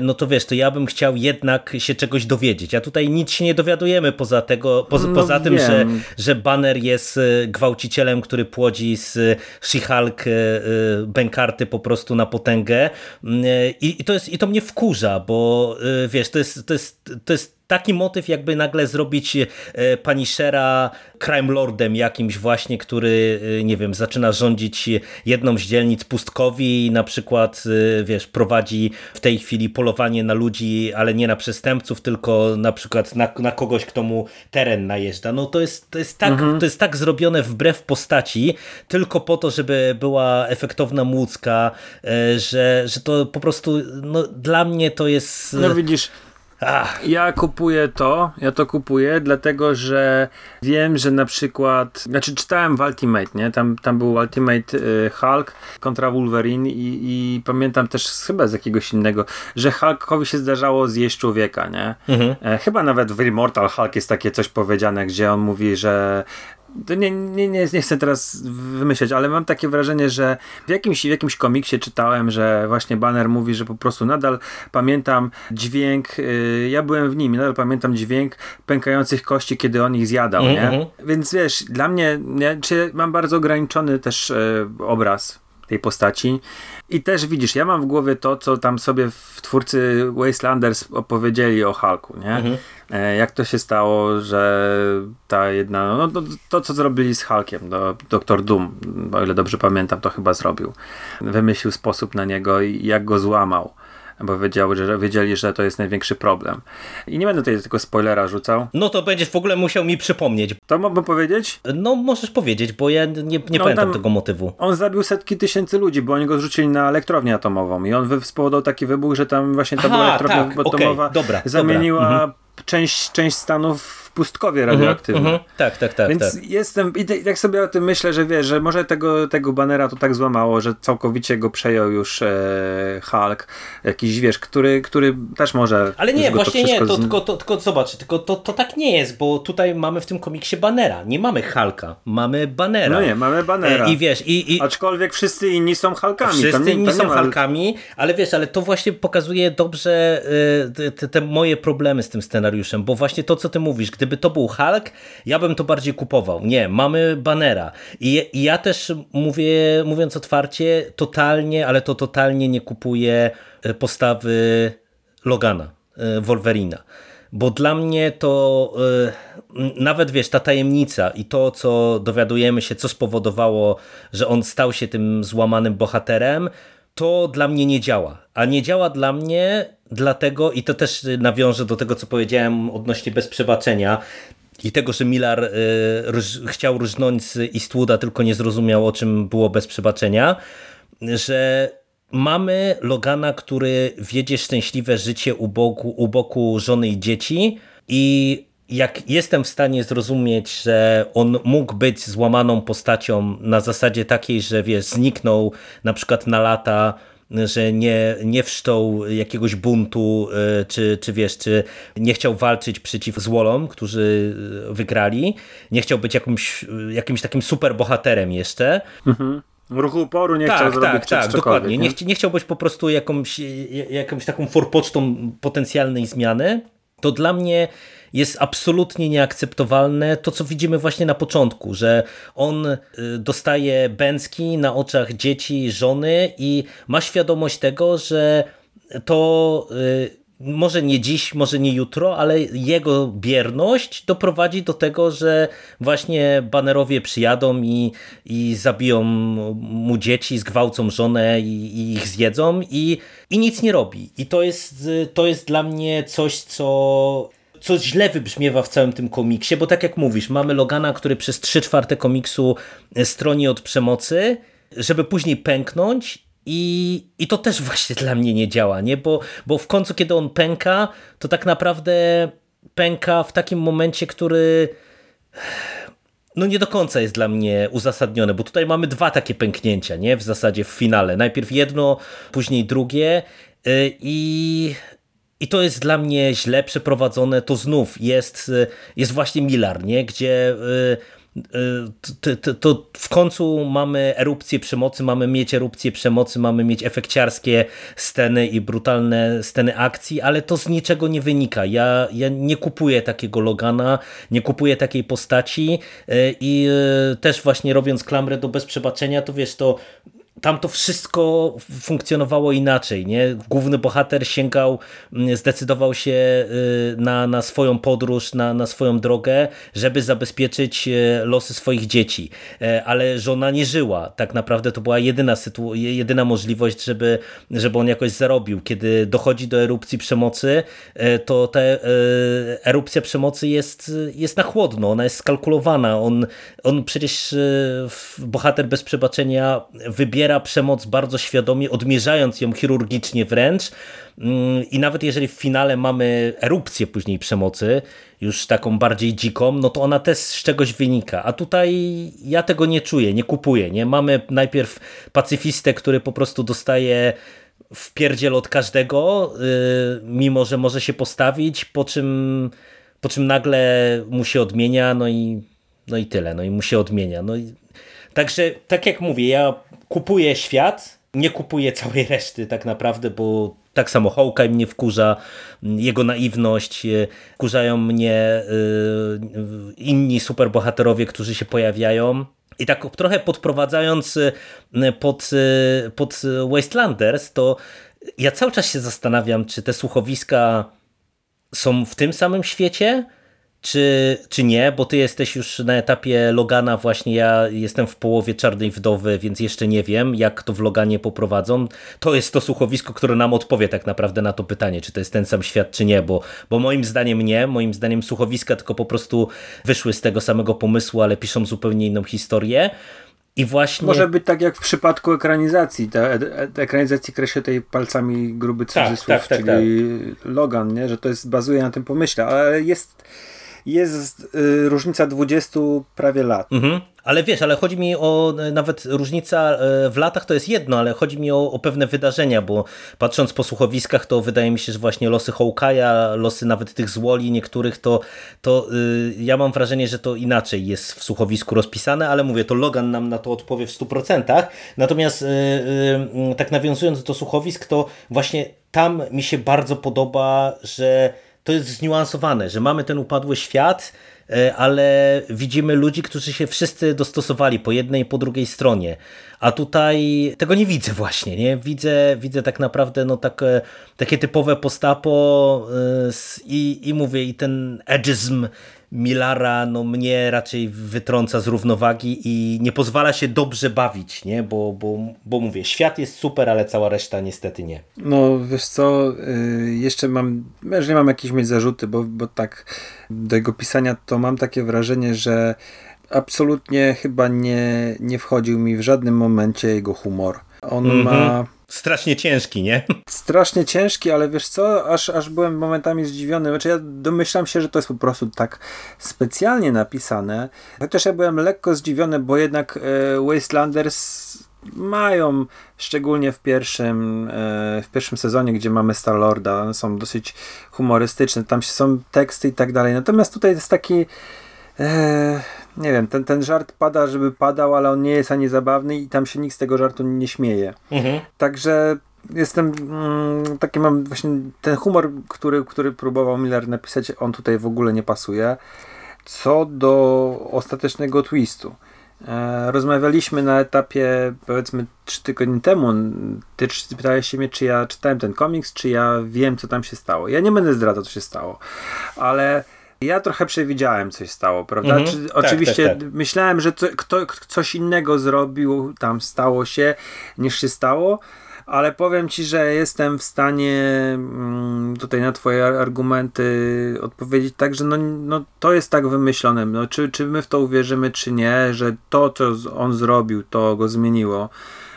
no to wiesz, to ja bym chciał jednak się czegoś dowiedzieć. A tutaj nic się nie dowiadujemy poza tego, poza, no poza tym, że, że Banner jest gwałcicielem, który płodzi z She-Hulk walk e, e, bękarty po prostu na potęgę. E, i, i, to, jest, i to mnie wkurza, bo wiesz, to jest, to jest, to jest taki motyw jakby nagle zrobić e, Punishera crime lordem jakimś właśnie, który e, nie wiem, zaczyna rządzić jedną z dzielnic pustkowi i na przykład e, wiesz, prowadzi w tej chwili polowanie na ludzi, ale nie na przestępców, tylko na przykład na, na kogoś, kto mu teren najeżdża. No to jest, to jest, tak, mhm. to jest tak zrobione wbrew postaci, tylko po to, żeby była efektowna młódzka, że, że to po prostu no, dla mnie to jest... No widzisz, Ach. Ja kupuję to, ja to kupuję, dlatego że wiem, że na przykład, znaczy czytałem w Ultimate, nie? Tam, tam był Ultimate y, Hulk kontra Wolverine i, i, pamiętam też chyba z jakiegoś innego, że Hulkowi się zdarzało zjeść człowieka, nie? Mhm. E, chyba nawet w Immortal Hulk jest takie coś powiedziane, gdzie on mówi, że nie, nie, nie, nie chcę teraz wymyśleć, ale mam takie wrażenie, że w jakimś, w jakimś komiksie czytałem, że właśnie Banner mówi, że po prostu nadal pamiętam dźwięk, yy, ja byłem w nim, nadal pamiętam dźwięk pękających kości, kiedy on ich zjadał, mm -hmm. nie? Mhm. Więc wiesz, dla mnie, ja, czy mam bardzo ograniczony też yy, obraz tej postaci. I też widzisz, ja mam w głowie to, co tam sobie w twórcy Wastelanders opowiedzieli o Hulku, nie? Mhm. E, jak to się stało, że ta jedna, no to, to co zrobili z Hulkiem, do, Doktor Doom, o ile dobrze pamiętam, to chyba zrobił. Wymyślił sposób na niego i jak go złamał bo wiedziały, że, wiedzieli, że to jest największy problem. I nie będę tutaj tylko spoilera rzucał. No to będziesz w ogóle musiał mi przypomnieć. To mógłbym powiedzieć? No możesz powiedzieć, bo ja nie, nie no, pamiętam tego motywu. On zabił setki tysięcy ludzi, bo oni go zrzucili na elektrownię atomową i on spowodował taki wybuch, że tam właśnie ta Aha, była elektrownia tak, atomowa okay, dobra, zamieniła dobra. Mhm część, część Stanów w pustkowie radioaktywnym. Mhm, mhm. Tak, tak, tak. Więc tak. jestem, i tak sobie o tym myślę, że wiesz, że może tego, tego banera to tak złamało, że całkowicie go przejął już e, Hulk, jakiś wiesz, który, który też może. Ale nie, właśnie nie, to, z... tylko, to, tylko zobacz, tylko to, to tak nie jest, bo tutaj mamy w tym komiksie banera. Nie mamy Hulka, mamy banera. No nie, mamy banera. E, I wiesz, i, i... Aczkolwiek wszyscy inni są Hulkami. Wszyscy nie, inni są ma... Hulkami, ale wiesz, ale to właśnie pokazuje dobrze e, te, te moje problemy z tym scenariuszem, bo właśnie to, co ty mówisz, gdyby to był Hulk, ja bym to bardziej kupował. Nie, mamy banera. I, i ja też mówię, mówiąc otwarcie, totalnie, ale to totalnie nie kupuję e, postawy Logana, e, Wolverina. Bo dla mnie to yy, nawet wiesz, ta tajemnica i to, co dowiadujemy się, co spowodowało, że on stał się tym złamanym bohaterem, to dla mnie nie działa. A nie działa dla mnie dlatego, i to też nawiążę do tego, co powiedziałem odnośnie bez przebaczenia, i tego, że Miller y, róż, chciał różnąć z Eastwooda, tylko nie zrozumiał, o czym było bez przebaczenia, że mamy Logana, który wiedzie szczęśliwe życie u boku, u boku żony i dzieci i jak jestem w stanie zrozumieć, że on mógł być złamaną postacią na zasadzie takiej, że wiesz, zniknął na przykład na lata, że nie, nie wszczął jakiegoś buntu, y, czy, czy wiesz, czy nie chciał walczyć przeciw złolom, którzy y, wygrali, nie chciał być jakimś, jakimś takim super bohaterem jeszcze, mhm ruchu oporu nie tak, chciał tak, zrobić Tak, dokładnie. Nie? Nie, nie chciał być po prostu jakąś, jakąś taką forpocztą potencjalnej zmiany. To dla mnie jest absolutnie nieakceptowalne to, co widzimy właśnie na początku, że on y, dostaje bęcki na oczach dzieci, żony i ma świadomość tego, że to y, może nie dziś, może nie jutro, ale jego bierność doprowadzi do tego, że właśnie banerowie przyjadą i, i zabiją mu dzieci, zgwałcą żonę i, i, ich zjedzą i, i nic nie robi. I to jest, to jest dla mnie coś, co co źle wybrzmiewa w całym tym komiksie, bo tak jak mówisz, mamy Logana, który przez 3 czwarte komiksu stroni od przemocy, żeby później pęknąć i, I to też właśnie dla mnie nie działa, nie? Bo, bo w końcu, kiedy on pęka, to tak naprawdę pęka w takim momencie, który no nie do końca jest dla mnie uzasadnione, bo tutaj mamy dwa takie pęknięcia, nie? W zasadzie w finale. Najpierw jedno, później drugie y, i i to jest dla mnie źle przeprowadzone, to znów jest, y, jest właśnie Milar, nie? gdzie y, to, to, to, w końcu mamy erupcję przemocy, mamy mieć erupcję przemocy, mamy mieć efekciarskie sceny i brutalne sceny akcji, ale to z niczego nie wynika. Ja, ja nie kupuję takiego Logana, nie kupuję takiej postaci i też właśnie robiąc klamrę do bez przebaczenia, to wiesz, to tam to wszystko funkcjonowało inaczej. Nie? Główny bohater sięgał, mm, zdecydował się y, na, na swoją podróż, na, na swoją drogę, żeby zabezpieczyć y, losy swoich dzieci. E, ale żona nie żyła. Tak naprawdę to była jedyna, jedyna możliwość, żeby, żeby on jakoś zarobił. Kiedy dochodzi do erupcji przemocy, e, to ta e, erupcja przemocy jest, jest na chłodno, ona jest skalkulowana. On, on przecież bohater bez przebaczenia wybiera przemoc bardzo świadomie, odmierzając ją chirurgicznie wręcz. Mm, I nawet jeżeli w finale mamy erupcję później przemocy, już taką bardziej dziką, no to ona też z czegoś wynika. A tutaj ja tego nie czuję, nie kupuję. Nie? Mamy najpierw pacyfistę, który po prostu dostaje w pierdziel od każdego, yy, mimo że może się postawić, po czym, po czym nagle mu się odmienia, no i, no i tyle, no i mu się odmienia. No i, także tak jak mówię, ja kupuję świat, nie kupuję całej reszty tak naprawdę, bo tak samo Hawkeye mnie wkurza, jego naiwność, e, wkurzają mnie e, inni superbohaterowie, którzy się pojawiają. I tak trochę podprowadzając e, pod, pod Wastelanders, to ja cały czas się zastanawiam, czy te słuchowiska są w tym samym świecie, czy, czy nie, bo ty jesteś już na etapie Logana, właśnie ja jestem w połowie Czarnej Wdowy, więc jeszcze nie wiem, jak to w Loganie poprowadzą. To jest to słuchowisko, które nam odpowie tak naprawdę na to pytanie, czy to jest ten sam świat, czy nie, bo, bo moim zdaniem nie, moim zdaniem słuchowiska tylko po prostu wyszły z tego samego pomysłu, ale piszą zupełnie inną historię. I właśnie... Może być tak jak w przypadku ekranizacji. Ta, ta ekranizacji kreślę tej palcami gruby tak, cudzysłów, tak, tak, tak, czyli Logan, nie? że to jest bazuje na tym pomyśle, ale jest jest y, różnica 20 prawie lat. Mhm. Ale wiesz, ale chodzi mi o e, nawet różnica e, w latach to jest jedno, ale chodzi mi o, o pewne wydarzenia, bo patrząc po słuchowiskach, to wydaje mi się, że właśnie losy Hawkeye'a, losy nawet tych złoli niektórych, to, to yy, ja mam wrażenie, że to inaczej jest w słuchowisku rozpisane, ale mówię, to Logan nam na to odpowie w 100%. Natomiast yy, yy, tak nawiązując do słuchowisk, to właśnie tam mi się bardzo podoba, że to jest zniuansowane, że mamy ten upadły świat, E, ale widzimy ludzi, którzy się wszyscy dostosowali po jednej i po drugiej stronie. A tutaj tego nie widzę właśnie, nie? Widzę, widzę tak naprawdę no, takie, takie typowe postapo e, i, i mówię, i ten edgyzm Milara no, mnie raczej wytrąca z równowagi i nie pozwala się dobrze bawić, nie? Bo, bo, bo mówię, świat jest super, ale cała reszta niestety nie. No wiesz co, y, jeszcze mam, nie mam jakieś mieć zarzuty, bo, bo tak do jego pisania to mam takie wrażenie, że absolutnie chyba nie, nie wchodził mi w żadnym momencie jego humor. On mm -hmm. ma Strasznie ciężki, nie? Strasznie ciężki, ale wiesz co, aż, aż byłem momentami zdziwiony. Znaczy ja domyślam się, że to jest po prostu tak specjalnie napisane. Chociaż ja byłem lekko zdziwiony, bo jednak e, Wastelanders mają, szczególnie w pierwszym, e, w pierwszym sezonie, gdzie mamy Star-Lorda, są dosyć humorystyczne, tam są teksty i tak dalej. Natomiast tutaj jest taki e, nie wiem, ten, ten żart pada, żeby padał, ale on nie jest ani zabawny i tam się nikt z tego żartu nie śmieje. Mhm. Także jestem, mm, taki mam właśnie ten humor, który, który próbował Miller napisać, on tutaj w ogóle nie pasuje. Co do ostatecznego twistu. E, rozmawialiśmy na etapie powiedzmy trzy tygodnie temu. Ty pytałeś się mnie, czy ja czytałem ten komiks, czy ja wiem, co tam się stało. Ja nie będę zdradzał, co się stało, ale ja trochę przewidziałem, coś stało, prawda? Mhm. Czy, tak, oczywiście tak, tak. myślałem, że co, kto, coś innego zrobił, tam stało się, niż się stało, ale powiem ci, że jestem w stanie mm, tutaj na twoje argumenty odpowiedzieć tak, że no, no to jest tak wymyślone. No, czy, czy my w to uwierzymy, czy nie, że to, co on zrobił, to go zmieniło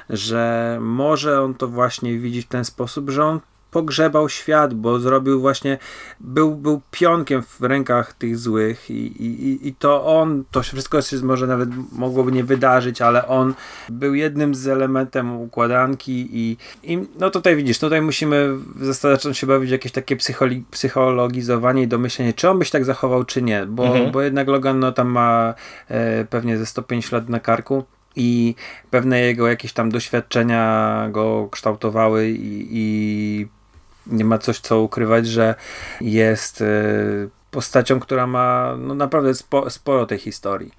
że może on to właśnie widzi w ten sposób, że on pogrzebał świat, bo zrobił właśnie, był, był pionkiem w rękach tych złych i, i, i to on, to wszystko się może nawet mogłoby nie wydarzyć, ale on był jednym z elementem układanki i, i no tutaj widzisz, tutaj musimy zacząć się bawić jakieś takie psycholi, psychologizowanie i domyślenie, czy on by się tak zachował, czy nie, bo, mhm. bo jednak Logan no, tam ma e, pewnie ze 105 lat na karku i pewne jego jakieś tam doświadczenia go kształtowały i, i nie ma coś co ukrywać, że jest y, postacią, która ma no, naprawdę spo, sporo tej historii.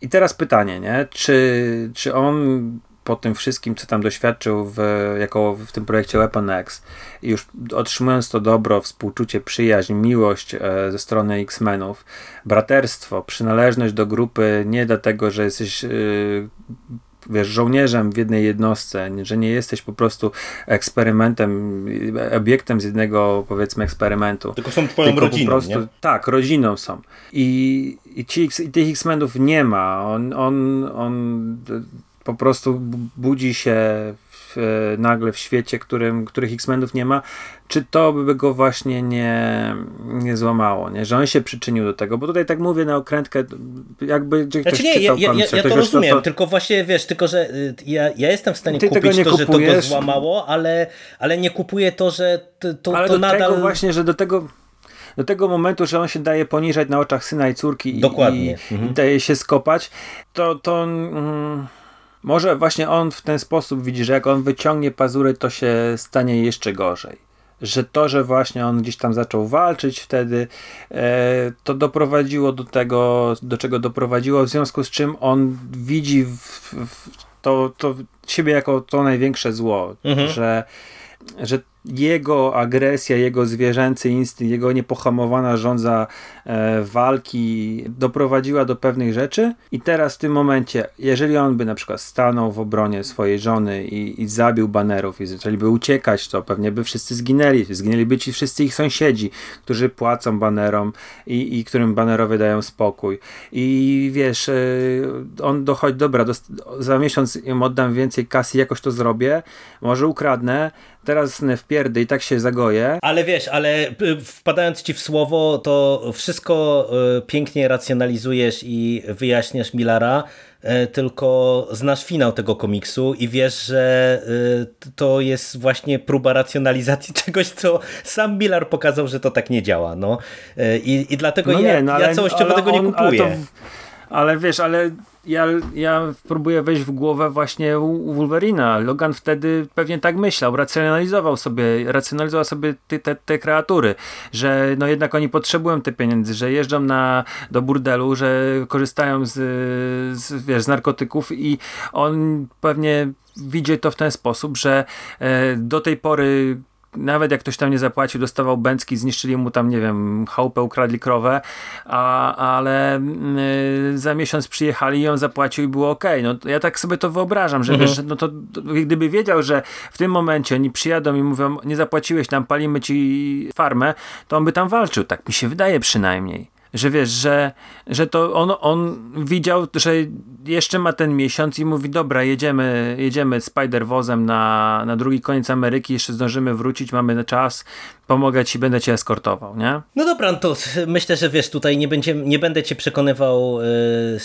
I teraz pytanie, nie? Czy, czy on po tym wszystkim, co tam doświadczył w, jako w tym projekcie Weapon X, już otrzymując to dobro, współczucie, przyjaźń, miłość e, ze strony X-Menów, braterstwo, przynależność do grupy nie dlatego, że jesteś e, wiesz, żołnierzem w jednej jednostce, że nie jesteś po prostu eksperymentem, obiektem z jednego, powiedzmy, eksperymentu. Tylko są twoją tylko rodziną, prostu, nie? Tak, rodziną są. I, i, ci, i tych X-Menów nie ma. On, on, on po prostu budzi się w, nagle w świecie, którym, których X-Menów nie ma, czy to by go właśnie nie, nie złamało, nie? że on się przyczynił do tego, bo tutaj tak mówię na okrętkę, jakby gdzie znaczy nie, ja, ja, ja, ja to rozumiem, to, to... tylko właśnie wiesz, tylko że y, ja, ja jestem w stanie Ty kupić to, że to go złamało, ale, ale nie kupuję to, że to, to, ale to do nadal... tego właśnie, że do tego do tego momentu, że on się daje poniżać na oczach syna i córki Dokładnie. I, mhm. daje się skopać, to, to mm, może właśnie on w ten sposób widzi, że jak on wyciągnie pazury, to się stanie jeszcze gorzej. Że to, że właśnie on gdzieś tam zaczął walczyć wtedy, e, to doprowadziło do tego, do czego doprowadziło, w związku z czym on widzi w, w to, to siebie jako to największe zło, mhm. że, że jego agresja, jego zwierzęcy instynkt, jego niepohamowana rządza e, walki doprowadziła do pewnych rzeczy. I teraz w tym momencie, jeżeli on by na przykład stanął w obronie swojej żony i, i zabił banerów i zaczęliby uciekać, to pewnie by wszyscy zginęli, zginęliby ci wszyscy ich sąsiedzi, którzy płacą banerom i, i którym banerowie dają spokój. I wiesz, e, on dochodzi, dobra, do, za miesiąc im oddam więcej kasy, jakoś to zrobię, może ukradnę, teraz w pierdy i tak się zagoję. Ale wiesz, ale y, wpadając ci w słowo, to wszystko y, pięknie racjonalizujesz i wyjaśniasz Millara, y, tylko znasz finał tego komiksu i wiesz, że to jest właśnie próba racjonalizacji czegoś, co sam Millar pokazał, że to tak nie działa. No. I, i dlatego no ja, nie, no ale, ja całościowo ale tego nie kupuję. Ale, to, ale wiesz, ale ja, ja próbuję wejść w głowę właśnie Wolverina. Logan wtedy pewnie tak myślał, racjonalizował sobie, racjonalizował sobie te, te, te kreatury, że no jednak oni potrzebują te pieniędzy, że jeżdżą na, do burdelu, że korzystają z, z, wiesz, z narkotyków i on pewnie widzi to w ten sposób, że e, do tej pory nawet jak ktoś tam nie zapłacił, dostawał bęcki, zniszczyli mu tam, nie wiem, chałupę, ukradli krowę, a, ale y, za miesiąc przyjechali i on zapłacił i było ok. No ja tak sobie to wyobrażam, że mhm. wiesz, no to, to, gdyby wiedział, że w tym momencie oni przyjadą i mówią, nie zapłaciłeś tam, palimy ci farmę, to on by tam walczył. Tak mi się wydaje przynajmniej że wiesz, że, że to on, on widział, że jeszcze ma ten miesiąc i mówi, dobra, jedziemy, jedziemy Spider-Wozem na, na drugi koniec Ameryki, jeszcze zdążymy wrócić, mamy czas, pomogę ci, będę cię eskortował, nie? No dobra, no to myślę, że wiesz, tutaj nie, będzie, nie będę cię przekonywał,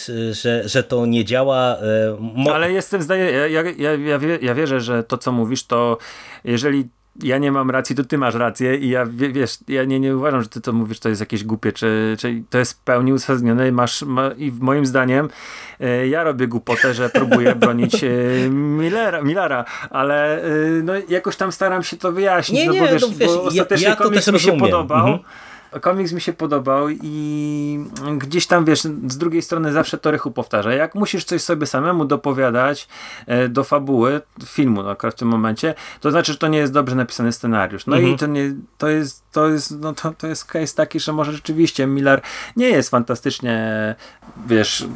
yy, że, że to nie działa. Yy, Ale jestem zdaje, ja, ja, ja, ja wierzę, że to co mówisz, to jeżeli ja nie mam racji, to ty masz rację i ja wiesz, ja nie, nie uważam, że ty to mówisz, to jest jakieś głupie, czy, czy to jest w pełni uzasadnione. I masz, ma, i moim zdaniem e, ja robię głupotę, że próbuję bronić e, Millera, ale e, no, jakoś tam staram się to wyjaśnić, nie, no nie, bo wiesz, no, wiesz bo ostatecznie ja, ja komiks mi się podobał. Mhm komiks mi się podobał i gdzieś tam, wiesz, z drugiej strony zawsze to Rychu powtarza. Jak musisz coś sobie samemu dopowiadać e, do fabuły filmu no, w tym momencie, to znaczy, że to nie jest dobrze napisany scenariusz. No mhm. i to, nie, to jest, to jest, no to, to jest case taki, że może rzeczywiście Miller nie jest fantastycznie, wiesz,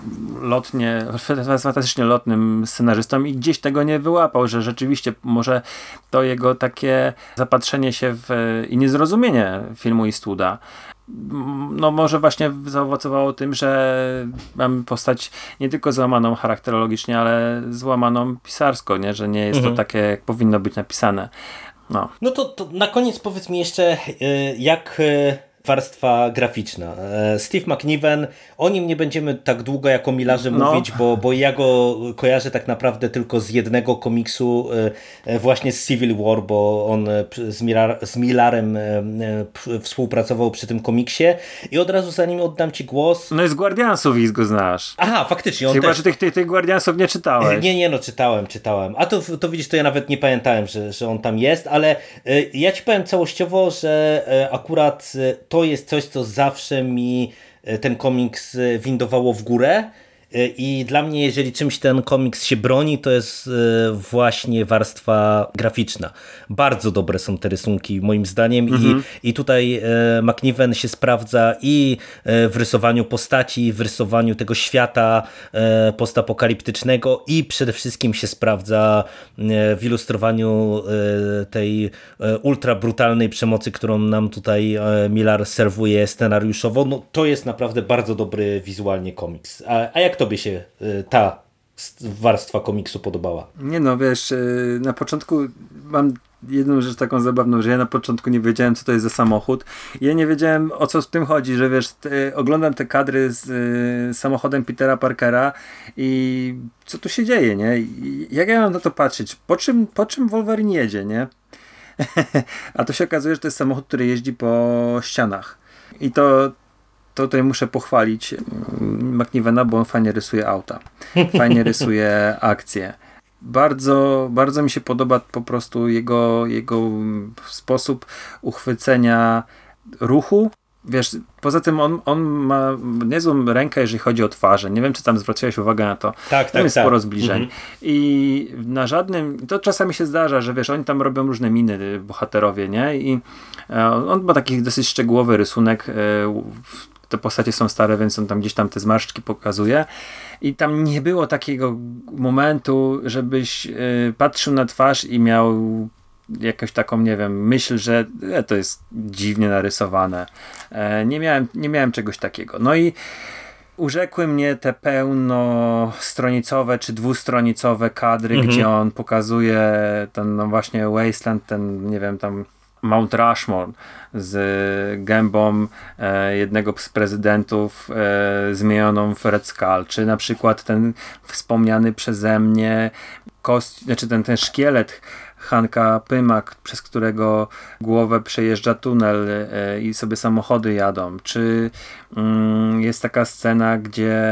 lotnie, fantastycznie lotnym scenarzystą i gdzieś tego nie wyłapał, że rzeczywiście może to jego takie zapatrzenie się w i niezrozumienie filmu Eastwooda no może właśnie zaowocowało tym, że mamy postać nie tylko złamaną charakterologicznie, ale złamaną pisarsko, nie? że nie jest mhm. to takie, jak powinno być napisane. No, no to, to na koniec powiedz mi jeszcze, y, jak y, warstwa graficzna. E, Steve McNiven, o nim nie będziemy tak długo jako Millarze no. mówić, bo, bo ja go kojarzę tak naprawdę tylko z jednego komiksu, e, e, właśnie z Civil War, bo on z, z Millarem współpracował przy tym komiksie i od razu zanim oddam Ci głos... No i z Guardiansów i go znasz. Aha, faktycznie. On Chyba, też... że tych, tych, tych Guardiansów nie czytałeś. Nie, nie, no czytałem, czytałem. A to, to widzisz, to ja nawet nie pamiętałem, że, że on tam jest, ale ja Ci powiem całościowo, że akurat to jest coś, co zawsze mi e, ten komiks e, windowało w górę i dla mnie, jeżeli czymś ten komiks się broni, to jest e, właśnie warstwa graficzna. Bardzo dobre są te rysunki, moim zdaniem, mhm. i, i tutaj e, McNiven się sprawdza i e, w rysowaniu postaci, w rysowaniu tego świata postapokaliptycznego, i przede wszystkim się sprawdza w ilustrowaniu tej ultra brutalnej przemocy, którą nam tutaj Millar serwuje scenariuszowo. No, to jest naprawdę bardzo dobry wizualnie komiks. A, a jak to tobie się y, ta warstwa komiksu podobała? Nie no, wiesz, y, na początku mam jedną rzecz taką zabawną, że ja na początku nie wiedziałem, co to jest za samochód. Ja nie wiedziałem, o co z tym chodzi, że wiesz, te, oglądam te kadry z y, samochodem Petera Parkera i co tu się dzieje, nie? I jak ja mam na to patrzeć? Po czym, po czym Wolverine jedzie, nie? A to się okazuje, że to jest samochód, który jeździ po ścianach. I to, to tutaj muszę pochwalić mm, McNivena, bo on fajnie rysuje auta. Fajnie rysuje akcje. Bardzo, bardzo mi się podoba po prostu jego, jego sposób uchwycenia ruchu. Wiesz, poza tym on, on ma niezłą rękę, jeżeli chodzi o twarze. Nie wiem, czy tam zwróciłeś uwagę na to. Tak, tam tak, jest tak. sporo zbliżeń. Mhm. I na żadnym, to czasami się zdarza, że wiesz, oni tam robią różne miny, bohaterowie, nie? I e, on ma taki dosyć szczegółowy rysunek e, te postacie są stare, więc on tam gdzieś tam te zmarszczki pokazuje. I tam nie było takiego momentu, żebyś y, patrzył na twarz i miał jakąś taką, nie wiem, myśl, że e, to jest dziwnie narysowane. E, nie, miałem, nie miałem czegoś takiego. No i urzekły mnie te pełnostronicowe czy dwustronicowe kadry, Mhm. gdzie on pokazuje ten no właśnie Wasteland, ten nie wiem tam Mount Rushmore z gębą e, jednego z prezydentów e, zmienioną w Red Skull, czy na przykład ten wspomniany przeze mnie kost, znaczy ten, ten szkielet Hanka Pymak, przez którego głowę przejeżdża tunel e, i sobie samochody jadą. Czy jest taka scena, gdzie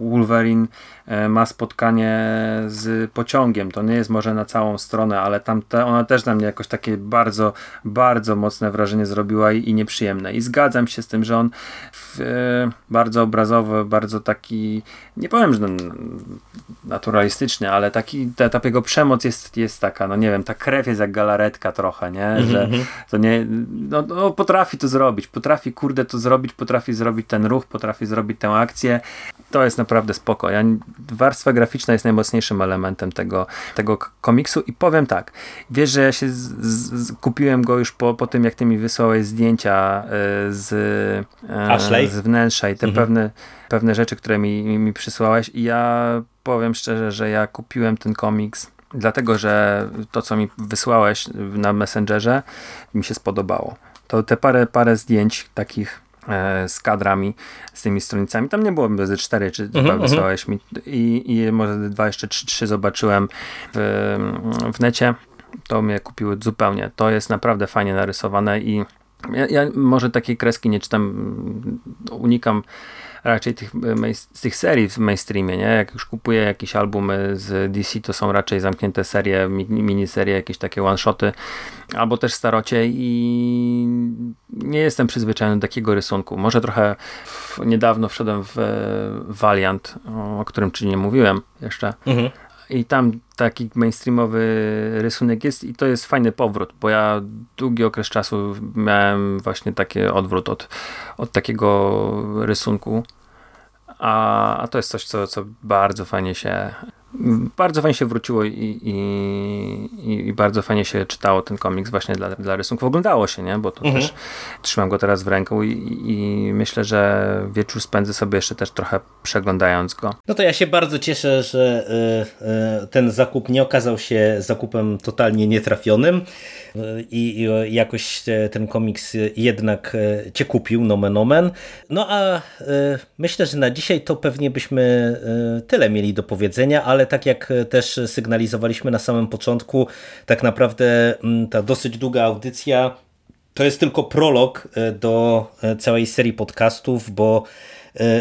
Wolverine e, ma spotkanie z pociągiem. To nie jest może na całą stronę, ale tam te, ona też na mnie jakoś takie bardzo, bardzo mocne wrażenie zrobiła i, i nieprzyjemne. I zgadzam się z tym, że on w, e, bardzo obrazowy, bardzo taki, nie powiem, że naturalistyczny, ale taki, ta, ta jego przemoc jest, jest taka, no nie wiem, ta krew jest jak galaretka trochę, nie? Że to nie, no, no potrafi to zrobić, potrafi kurde to zrobić, potrafi zrobić ten ruch, potrafi zrobić tę akcję. To jest naprawdę spoko. Ja, warstwa graficzna jest najmocniejszym elementem tego, tego komiksu i powiem tak, wiesz, że ja się z, z, kupiłem go już po, po tym, jak ty mi wysłałeś zdjęcia y, z, y, Ashley? z wnętrza i te pewne, pewne rzeczy, które mi, mi, przysłałeś i ja powiem szczerze, że ja kupiłem ten komiks dlatego, że to, co mi wysłałeś na Messengerze mi się spodobało. To te parę, parę zdjęć takich e, z kadrami, z tymi stronicami, tam nie było ze cztery, czy chyba wysłałeś mi i, i może dwa, jeszcze trzy, trzy zobaczyłem w, w necie, to mnie kupiły zupełnie. To jest naprawdę fajnie narysowane i ja, ja może takiej kreski nie czytam, mm, unikam raczej tych, e, z tych serii w mainstreamie, nie? Jak już kupuję jakieś albumy z DC, to są raczej zamknięte serie, mi- miniserie, jakieś takie one-shoty, albo też starocie i nie jestem przyzwyczajony do takiego rysunku. Może trochę w, niedawno wszedłem w e, Valiant, o którym ci nie mówiłem jeszcze, Mhm. I tam taki mainstreamowy rysunek jest i to jest fajny powrót, bo ja długi okres czasu miałem właśnie taki odwrót od, od takiego rysunku, a, a to jest coś, co, co bardzo fajnie się bardzo fajnie się wróciło i, i, i, bardzo fajnie się czytało ten komiks właśnie dla, dla rysunków. Oglądało się, nie? Bo to też trzymam go teraz w ręku i, i myślę, że wieczór spędzę sobie jeszcze też trochę przeglądając go. No to ja się bardzo cieszę, że y, y, ten zakup nie okazał się zakupem totalnie nietrafionym y, i i jakoś e, ten komiks jednak e, cię kupił, nomen omen. No a y, myślę, że na dzisiaj to pewnie byśmy tyle mieli do powiedzenia, ale tak jak też sygnalizowaliśmy na samym początku, tak naprawdę mm, ta dosyć długa audycja to jest tylko prolog e, do e, całej serii podcastów, bo e,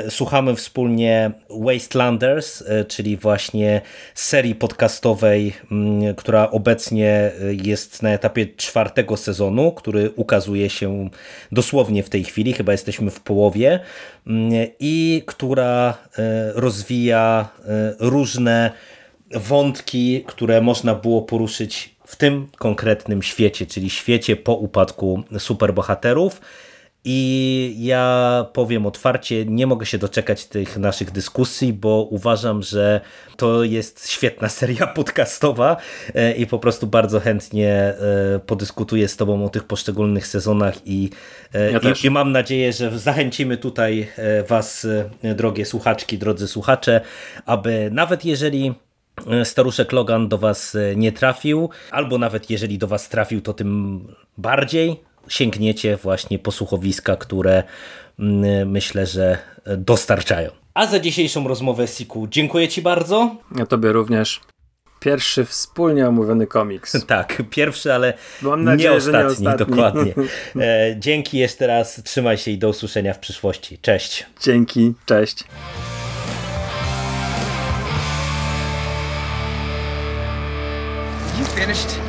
słuchamy wspólnie Wastelanders, e, czyli właśnie serii podcastowej, mm, która obecnie e, jest na etapie czwartego sezonu, który ukazuje się dosłownie w tej chwili, chyba jesteśmy w połowie, mm, i która e, rozwija e, różne wątki, które można było poruszyć w tym konkretnym świecie, czyli świecie po upadku superbohaterów. I ja powiem otwarcie, nie mogę się doczekać tych naszych dyskusji, bo uważam, że to jest świetna seria podcastowa e, i po prostu bardzo chętnie e, podyskutuję z Tobą o tych poszczególnych sezonach i, e, Ja i, i mam nadzieję, że zachęcimy tutaj Was, drogie słuchaczki, drodzy słuchacze, aby nawet jeżeli staruszek Logan do Was nie trafił, albo nawet jeżeli do Was trafił, to tym bardziej sięgniecie właśnie po słuchowiska, które mm, myślę, że dostarczają. A za dzisiejszą rozmowę, Siku, dziękuję Ci bardzo. Ja tobie również. Pierwszy wspólnie omówiony komiks. Tak, pierwszy, ale Mam nie, nadzieję, że nie ostatni, ostatni. dokładnie. E, dzięki jeszcze raz, trzymaj się i do usłyszenia w przyszłości. Cześć. Dzięki, cześć. You finished?